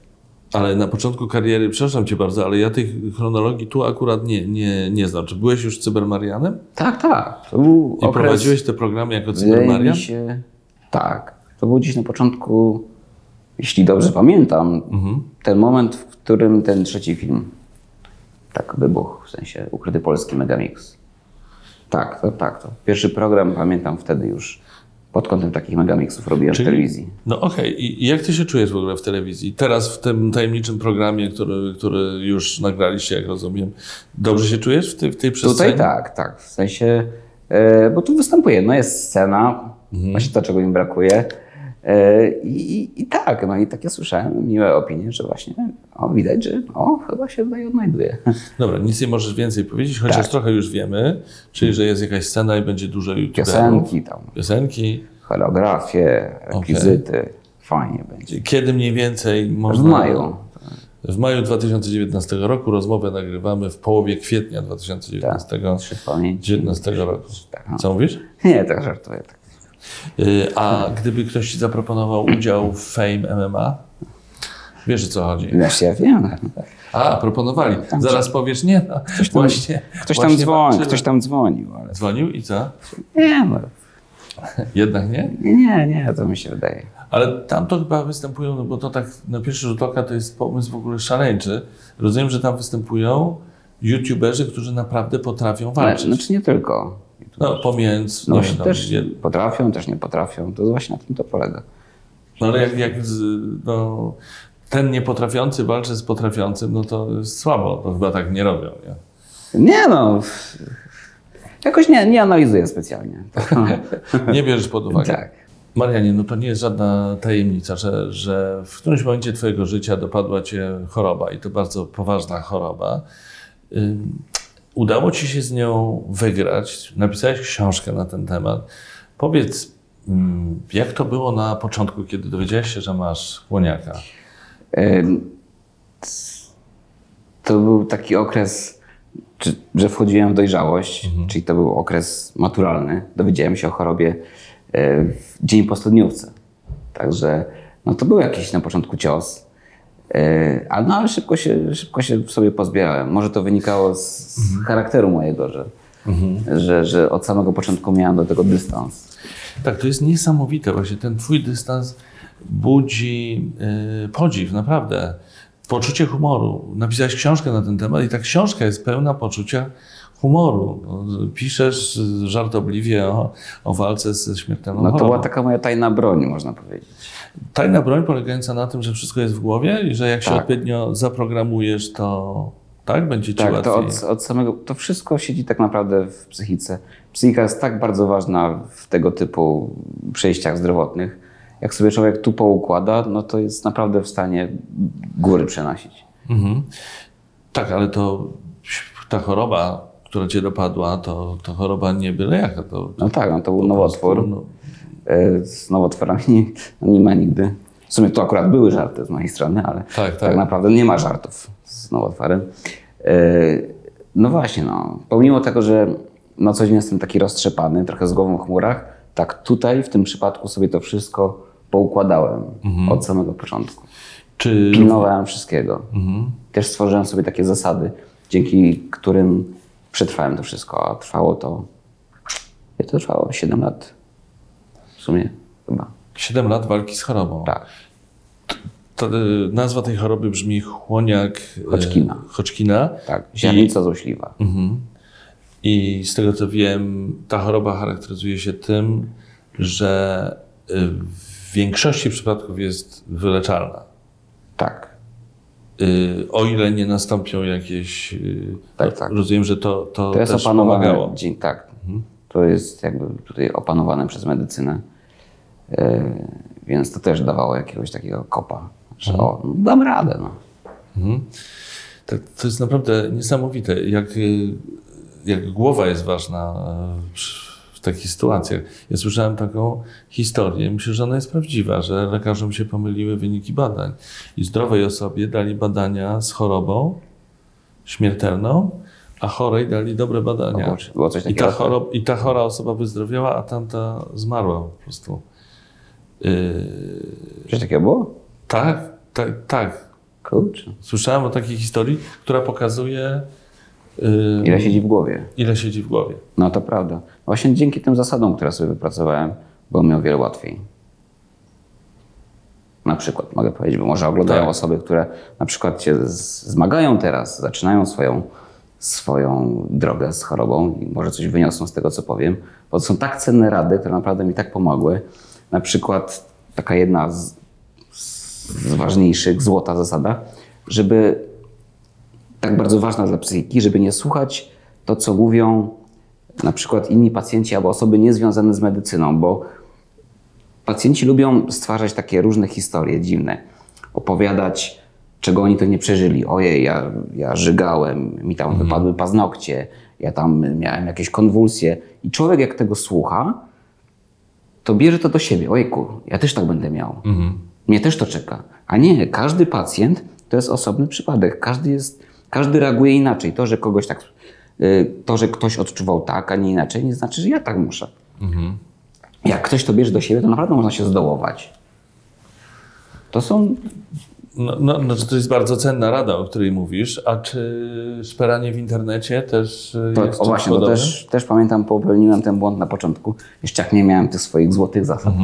Ale na początku kariery, przepraszam Cię bardzo, ale ja tej chronologii tu akurat nie, nie, nie znam. Czy byłeś już cybermarianem? Tak, tak. To był I okres, prowadziłeś te programy jako cybermarian? się, tak. To był gdzieś na początku, jeśli dobrze pamiętam, Mhm. ten moment, w którym ten trzeci film tak wybuchł, w sensie Ukryty Polski Megamix. Tak, to, tak. To. Pierwszy program pamiętam wtedy już pod kątem takich megamixów robiłem Czyli- w telewizji. No okej, I i jak Ty się czujesz w ogóle w telewizji? Teraz w tym tajemniczym programie, który, który już nagraliście, jak rozumiem. Dobrze się czujesz w tej, w tej przestrzeni? Tutaj tak, tak. W sensie, e, bo tu występuje, no jest scena, Mhm. właśnie to, czego im brakuje. E, i, i, tak, no i takie słyszałem miłe opinie, że właśnie, o widać, że o, chyba się tutaj odnajduje. Dobra, nic nie możesz więcej powiedzieć, chociaż Tak. trochę już wiemy, czyli że jest jakaś scena i będzie dużo youtuberów. Piosenki tam, Piosenki. choreografie, rekwizyty, fajnie będzie. Kiedy mniej więcej W można... maju. W maju 2019 roku rozmowę nagrywamy w połowie kwietnia 2019 Trzy w pamięci. 19 roku. Tak, no. Co mówisz? Nie, tak żartuję. Tak. Y, A gdyby ktoś ci zaproponował udział w Fame MMA? Wiesz o co chodzi? Wiesz, ja wiem. A, proponowali. Zaraz powiesz nie. No, właśnie, Ktoś tam właśnie dzwoni, ktoś tam dzwonił, ale Dzwonił i co? nie, no, Jednak nie? nie, nie, to mi się wydaje. Ale tam to chyba występują, no bo to tak na pierwszy rzut oka to jest pomysł w ogóle szaleńczy. Rozumiem, że tam występują youtuberzy, którzy naprawdę potrafią Ale, walczyć. znaczy nie tylko. No No nie właśnie wiem, też nie- potrafią, też nie potrafią. To właśnie na tym to polega. no ale jak, jak z, no, ten niepotrafiący walczy z potrafiącym, no to jest słabo. To chyba tak nie robią. Nie? Nie no, jakoś nie, nie analizuję specjalnie. *laughs* *laughs* Nie bierzesz pod uwagę. tak. Marianie, no to nie jest żadna tajemnica, że, że w którymś momencie Twojego życia dopadła Cię choroba i to bardzo poważna choroba. Udało Ci się z nią wygrać, napisałeś książkę na ten temat. Powiedz, ym, jak to było na początku, kiedy dowiedziałeś się, że masz chłoniaka? To był taki okres, że wchodziłem w dojrzałość, czyli to był okres maturalny. Dowiedziałem się o chorobie e, w dzień po studniówce. Także no to był jakiś na początku cios. Ale, no, ale szybko, się, szybko się w sobie pozbierałem. Może to wynikało z, z charakteru mojego, że, że, że od samego początku miałem do tego dystans. Tak, to jest niesamowite. Właśnie ten Twój dystans budzi yy, podziw, naprawdę. Poczucie humoru. Napisałeś książkę na ten temat i ta książka jest pełna poczucia humoru. No, Piszesz żartobliwie o, o walce ze śmiertelną No to chorobą. była taka moja tajna broń, można powiedzieć. Tajna broń polegająca na tym, że wszystko jest w głowie i że jak się Tak. odpowiednio zaprogramujesz, to tak będzie ci Tak, łatwiej. to od, od samego, to wszystko siedzi tak naprawdę w psychice. Psychika jest tak bardzo ważna w tego typu przejściach zdrowotnych. Jak sobie człowiek tu poukłada, no to jest naprawdę w stanie góry przenosić. Mhm. Tak, ale to ta choroba, która cię dopadła, to, to choroba nie byle jaka. To, No tak, no to był nowotwór. prostu, no, E, Z nowotworami nie, *laughs* no nie ma nigdy. W sumie to akurat były żarty z mojej strony, ale Tak, tak, tak. naprawdę nie ma żartów z nowotworem. E, No właśnie, no. Pomimo tego, że na co dzień jestem taki roztrzepany, trochę z głową w chmurach, tak tutaj w tym przypadku sobie to wszystko poukładałem Mhm. od samego początku. Czy Pilnowałem wszystkiego. Mhm. Też stworzyłem sobie takie zasady, dzięki którym przetrwałem to wszystko, a trwało to, ile to trwało? 7 lat w sumie chyba. 7 lat walki z chorobą. Tak. To, y, nazwa tej choroby brzmi chłoniak y, Hodgkina. Hodgkina. Tak, ziarnica złośliwa. Mhm. I z tego co wiem, ta choroba charakteryzuje się tym, że y, w większości przypadków jest wyleczalna. Y, O ile nie nastąpią jakieś. y, Tak, tak. Rozumiem, że to, to, To jest też opanowane. pomagało. Dzień, tak. To jest jakby tutaj opanowane przez medycynę. E, więc to też dawało jakiegoś takiego kopa, że o, no, dam radę. No. Mhm. Tak, to jest naprawdę niesamowite, jak, y, jak głowa jest ważna y, takich sytuacjach. Ja słyszałem taką historię, myślę, że ona jest prawdziwa, że lekarzom się pomyliły wyniki badań i zdrowej osobie dali badania z chorobą śmiertelną, a chorej dali dobre badania. Było, było coś I ta, chorob, I ta chora osoba wyzdrowiała, a tamta zmarła po prostu. Yy, Coś takiego było? tak, tak, tak. Kurczę. Słyszałem o takiej historii, która pokazuje, Ile siedzi w głowie? ile siedzi w głowie. No to prawda. Właśnie dzięki tym zasadom, które sobie wypracowałem, było mi o wiele łatwiej. Na przykład mogę powiedzieć, bo może oglądają Tak. osoby, które na przykład się zmagają teraz, zaczynają swoją, swoją drogę z chorobą i może coś wyniosą z tego, co powiem, bo to są tak cenne rady, które naprawdę mi tak pomogły. Na przykład taka jedna z, z ważniejszych, złota zasada, żeby tak bardzo ważna dla psychiki, żeby nie słuchać to, co mówią na przykład inni pacjenci albo osoby niezwiązane z medycyną, bo pacjenci lubią stwarzać takie różne historie dziwne, opowiadać, czego oni to nie przeżyli. Ojej, ja, ja żygałem, mi tam wypadły paznokcie, ja tam miałem jakieś konwulsje. I człowiek jak tego słucha, to bierze to do siebie. Ojku, ja też tak będę miał. Mnie też to czeka. A nie, każdy pacjent to jest osobny przypadek. Każdy, jest, każdy reaguje inaczej. To, że kogoś tak, y, to, że ktoś odczuwał tak, a nie inaczej, nie znaczy, że ja tak muszę. jak ktoś to bierze do siebie, to naprawdę można się zdołować. To są No, no, no, to jest bardzo cenna rada, o której mówisz. A czy szperanie w internecie też y, To, jest o właśnie, podobnym? też, też pamiętam, popełniłem ten błąd na początku, jeszcze jak nie miałem tych swoich złotych zasad.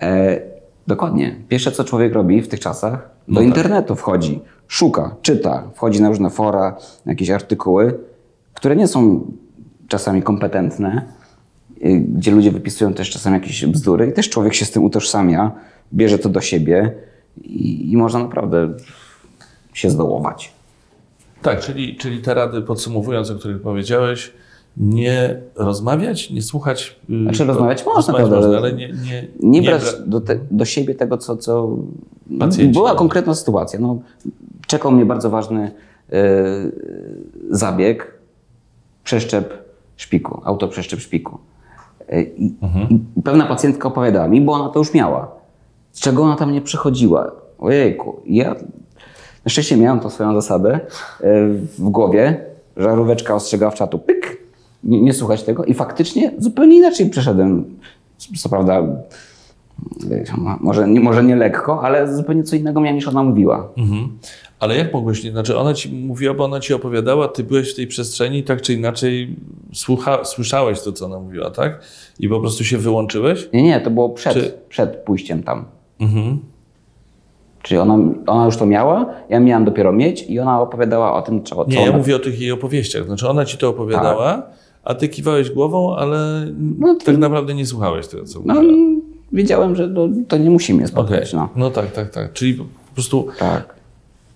E, dokładnie. Pierwsze, co człowiek robi w tych czasach, do internetu wchodzi, szuka, czyta, wchodzi na różne fora, jakieś artykuły, które nie są czasami kompetentne, y, gdzie ludzie wypisują też czasami jakieś bzdury i też człowiek się z tym utożsamia, bierze to do siebie i, i można naprawdę się zdołować. Tak, czyli, czyli te rady podsumowując, o których powiedziałeś, nie rozmawiać, nie słuchać. y, Znaczy rozmawiać można, rozmawiać prawda, można, ale ale nie, nie, nie brać bra- do, te, do siebie tego, co. co Pacjenci, była no. konkretna sytuacja. No, czekał mnie bardzo ważny e, zabieg przeszczep szpiku, autoprzeszczep szpiku. E, I, I pewna pacjentka opowiadała mi, bo ona to już miała. Z czego ona tam nie przychodziła? Ojejku. Ja na szczęście miałem tą swoją zasadę e, w głowie, żaróweczka ostrzegawcza tu pyk, nie, nie słuchać tego i faktycznie zupełnie inaczej przeszedłem. Co prawda może nie, może nie lekko, ale zupełnie co innego miałem niż ona mówiła. Mhm. Ale jak mogłeś, nie- znaczy ona ci mówiła, bo ona ci opowiadała, ty byłeś w tej przestrzeni, tak czy inaczej słucha, słyszałeś to, co ona mówiła, tak? I po prostu się wyłączyłeś? Nie, nie, to było przed, Czy- przed pójściem tam. Mhm. Czyli ona, ona już to miała, ja miałem dopiero mieć i ona opowiadała o tym, co, co Nie, ja ona... mówię o tych jej opowieściach. Znaczy ona ci to opowiadała, a ty kiwałeś głową, ale tak naprawdę nie słuchałeś tego, co No, mówiła. wiedziałem, że to, to nie musi mnie Okej. spotkać. No. No tak, tak, tak. Czyli po prostu Tak.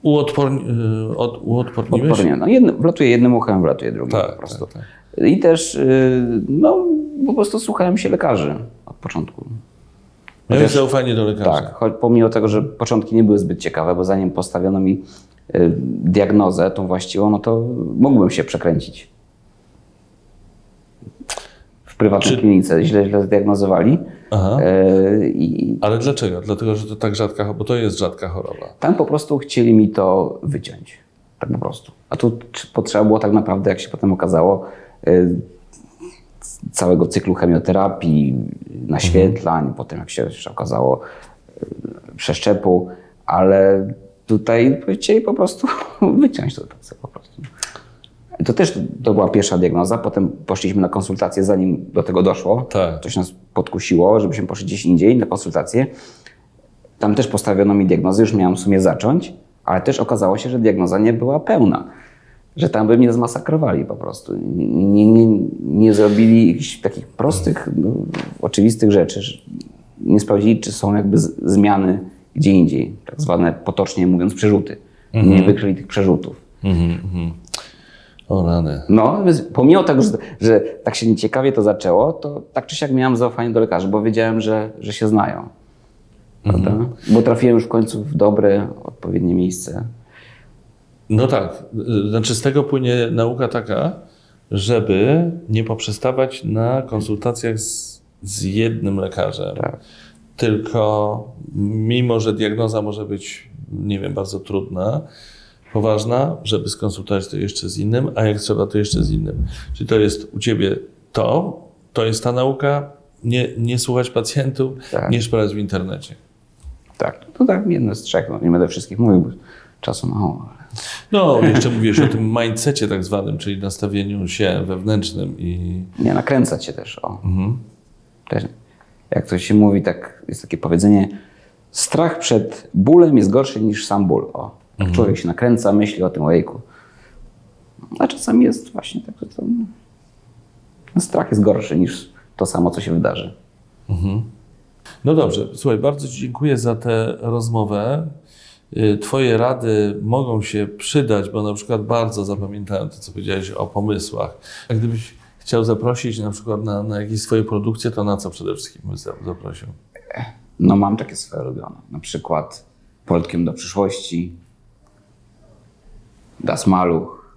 Uodporni, y, od, uodporniłeś? Odpornie. No, jedno, wlatuje jednym uchem, wlatuje drugim Tak, po prostu. tak, tak. I też, y, no, po prostu słuchałem się lekarzy od początku. Miałeś Chociaż- zaufanie do lekarza. Tak, choć pomimo tego, że początki nie były zbyt ciekawe, bo zanim postawiono mi y, diagnozę tą właściwą, no to mógłbym się przekręcić. W prywatnej Czy- klinice źle, źle zdiagnozowali. Aha. y, I Ale dlaczego? Dlatego, że to tak rzadka, bo to jest rzadka choroba. tam po prostu chcieli mi to wyciąć. Tak po prostu. A tu tr- potrzeba było tak naprawdę, jak się potem okazało, y, całego cyklu chemioterapii, naświetlań, potem jak się okazało y, przeszczepu, ale tutaj chcieli po prostu *laughs* wyciąć to tak po prostu. I To też to była pierwsza diagnoza, potem poszliśmy na konsultację, zanim do tego doszło. Tak. Coś nas podkusiło, żebyśmy poszli gdzieś indziej na konsultację. Tam też postawiono mi diagnozę, już miałem w sumie zacząć, ale też okazało się, że diagnoza nie była pełna. Że tam by mnie zmasakrowali po prostu. Nie, nie, nie, zrobili jakichś takich prostych, no, oczywistych rzeczy. Nie sprawdzili, czy są jakby zmiany gdzie indziej, tak zwane potocznie mówiąc przerzuty. Nie wykryli tych przerzutów. Mhm, mhm. O rany. No, pomimo tego, że, że tak się nieciekawie to zaczęło, to tak czy siak miałem zaufanie do lekarzy, bo wiedziałem, że, że się znają. Prawda? Bo trafiłem już w końcu w dobre, odpowiednie miejsce. No tak. Y, Znaczy z tego płynie nauka taka, żeby nie poprzestawać na konsultacjach z, z jednym lekarzem. Tak. Tylko mimo, że diagnoza może być, nie wiem, bardzo trudna, poważna, żeby skonsultować to jeszcze z innym, a jak trzeba, to jeszcze z innym. Czyli to jest u Ciebie to, to jest ta nauka, nie, nie słuchać pacjentów, Tak. nie szperać w internecie. Tak, to tak, jedno z trzech. No, nie będę wszystkich mówił, bo czasu mało. ale- No, jeszcze mówisz o tym mindsetie tak zwanym, czyli nastawieniu się wewnętrznym i... Nie, nakręcać się też. O. też. Jak to się mówi, tak jest takie powiedzenie, strach przed bólem jest gorszy niż sam ból. O. Jak człowiek się nakręca, myśli o tym ojejku. A czasami jest właśnie tak, że to, no, strach jest gorszy niż to samo, co się wydarzy. No dobrze, słuchaj, bardzo Ci dziękuję za tę rozmowę. Y, Twoje rady mogą się przydać, bo na przykład bardzo zapamiętałem to, co powiedziałeś o pomysłach. A gdybyś chciał zaprosić na przykład na, na jakieś swoje produkcje, to na co przede wszystkim byś za- zaprosił? No mam takie swoje ulubione. Na przykład Poltkiem do przyszłości, Das Maluch.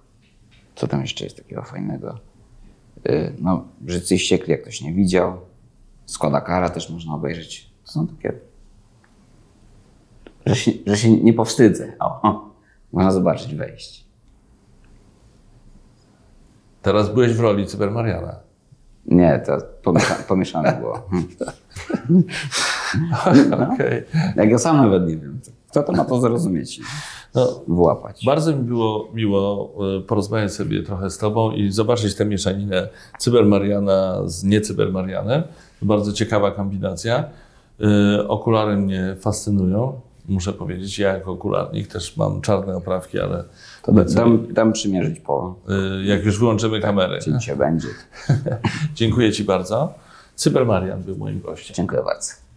Co tam jeszcze jest takiego fajnego? Yy, No, Życy i Ściekli, jak ktoś nie widział. Składa Kara też można obejrzeć. To są takie... Że się, że się nie powstydzę. O, o. Można zobaczyć, wejść. Teraz byłeś w roli Cybermariana. Nie, to pomiesza, pomieszane było. Hmm. *laughs* *laughs* Okej. Jak ja sam nawet nie wiem, kto to ma to zrozumieć No, wyłapać. Bardzo mi było miło e, porozmawiać sobie trochę z Tobą i zobaczyć tę mieszaninę cybermariana z niecybermarianem. Bardzo ciekawa kombinacja. E, Okulary mnie fascynują, muszę powiedzieć. Ja jako okularnik też mam czarne oprawki, ale To da- dam, dam przymierzyć po e, jak już wyłączymy kamery. cięcie będzie. *laughs* Dziękuję Ci bardzo. Cybermarian był moim gościem. Dziękuję bardzo.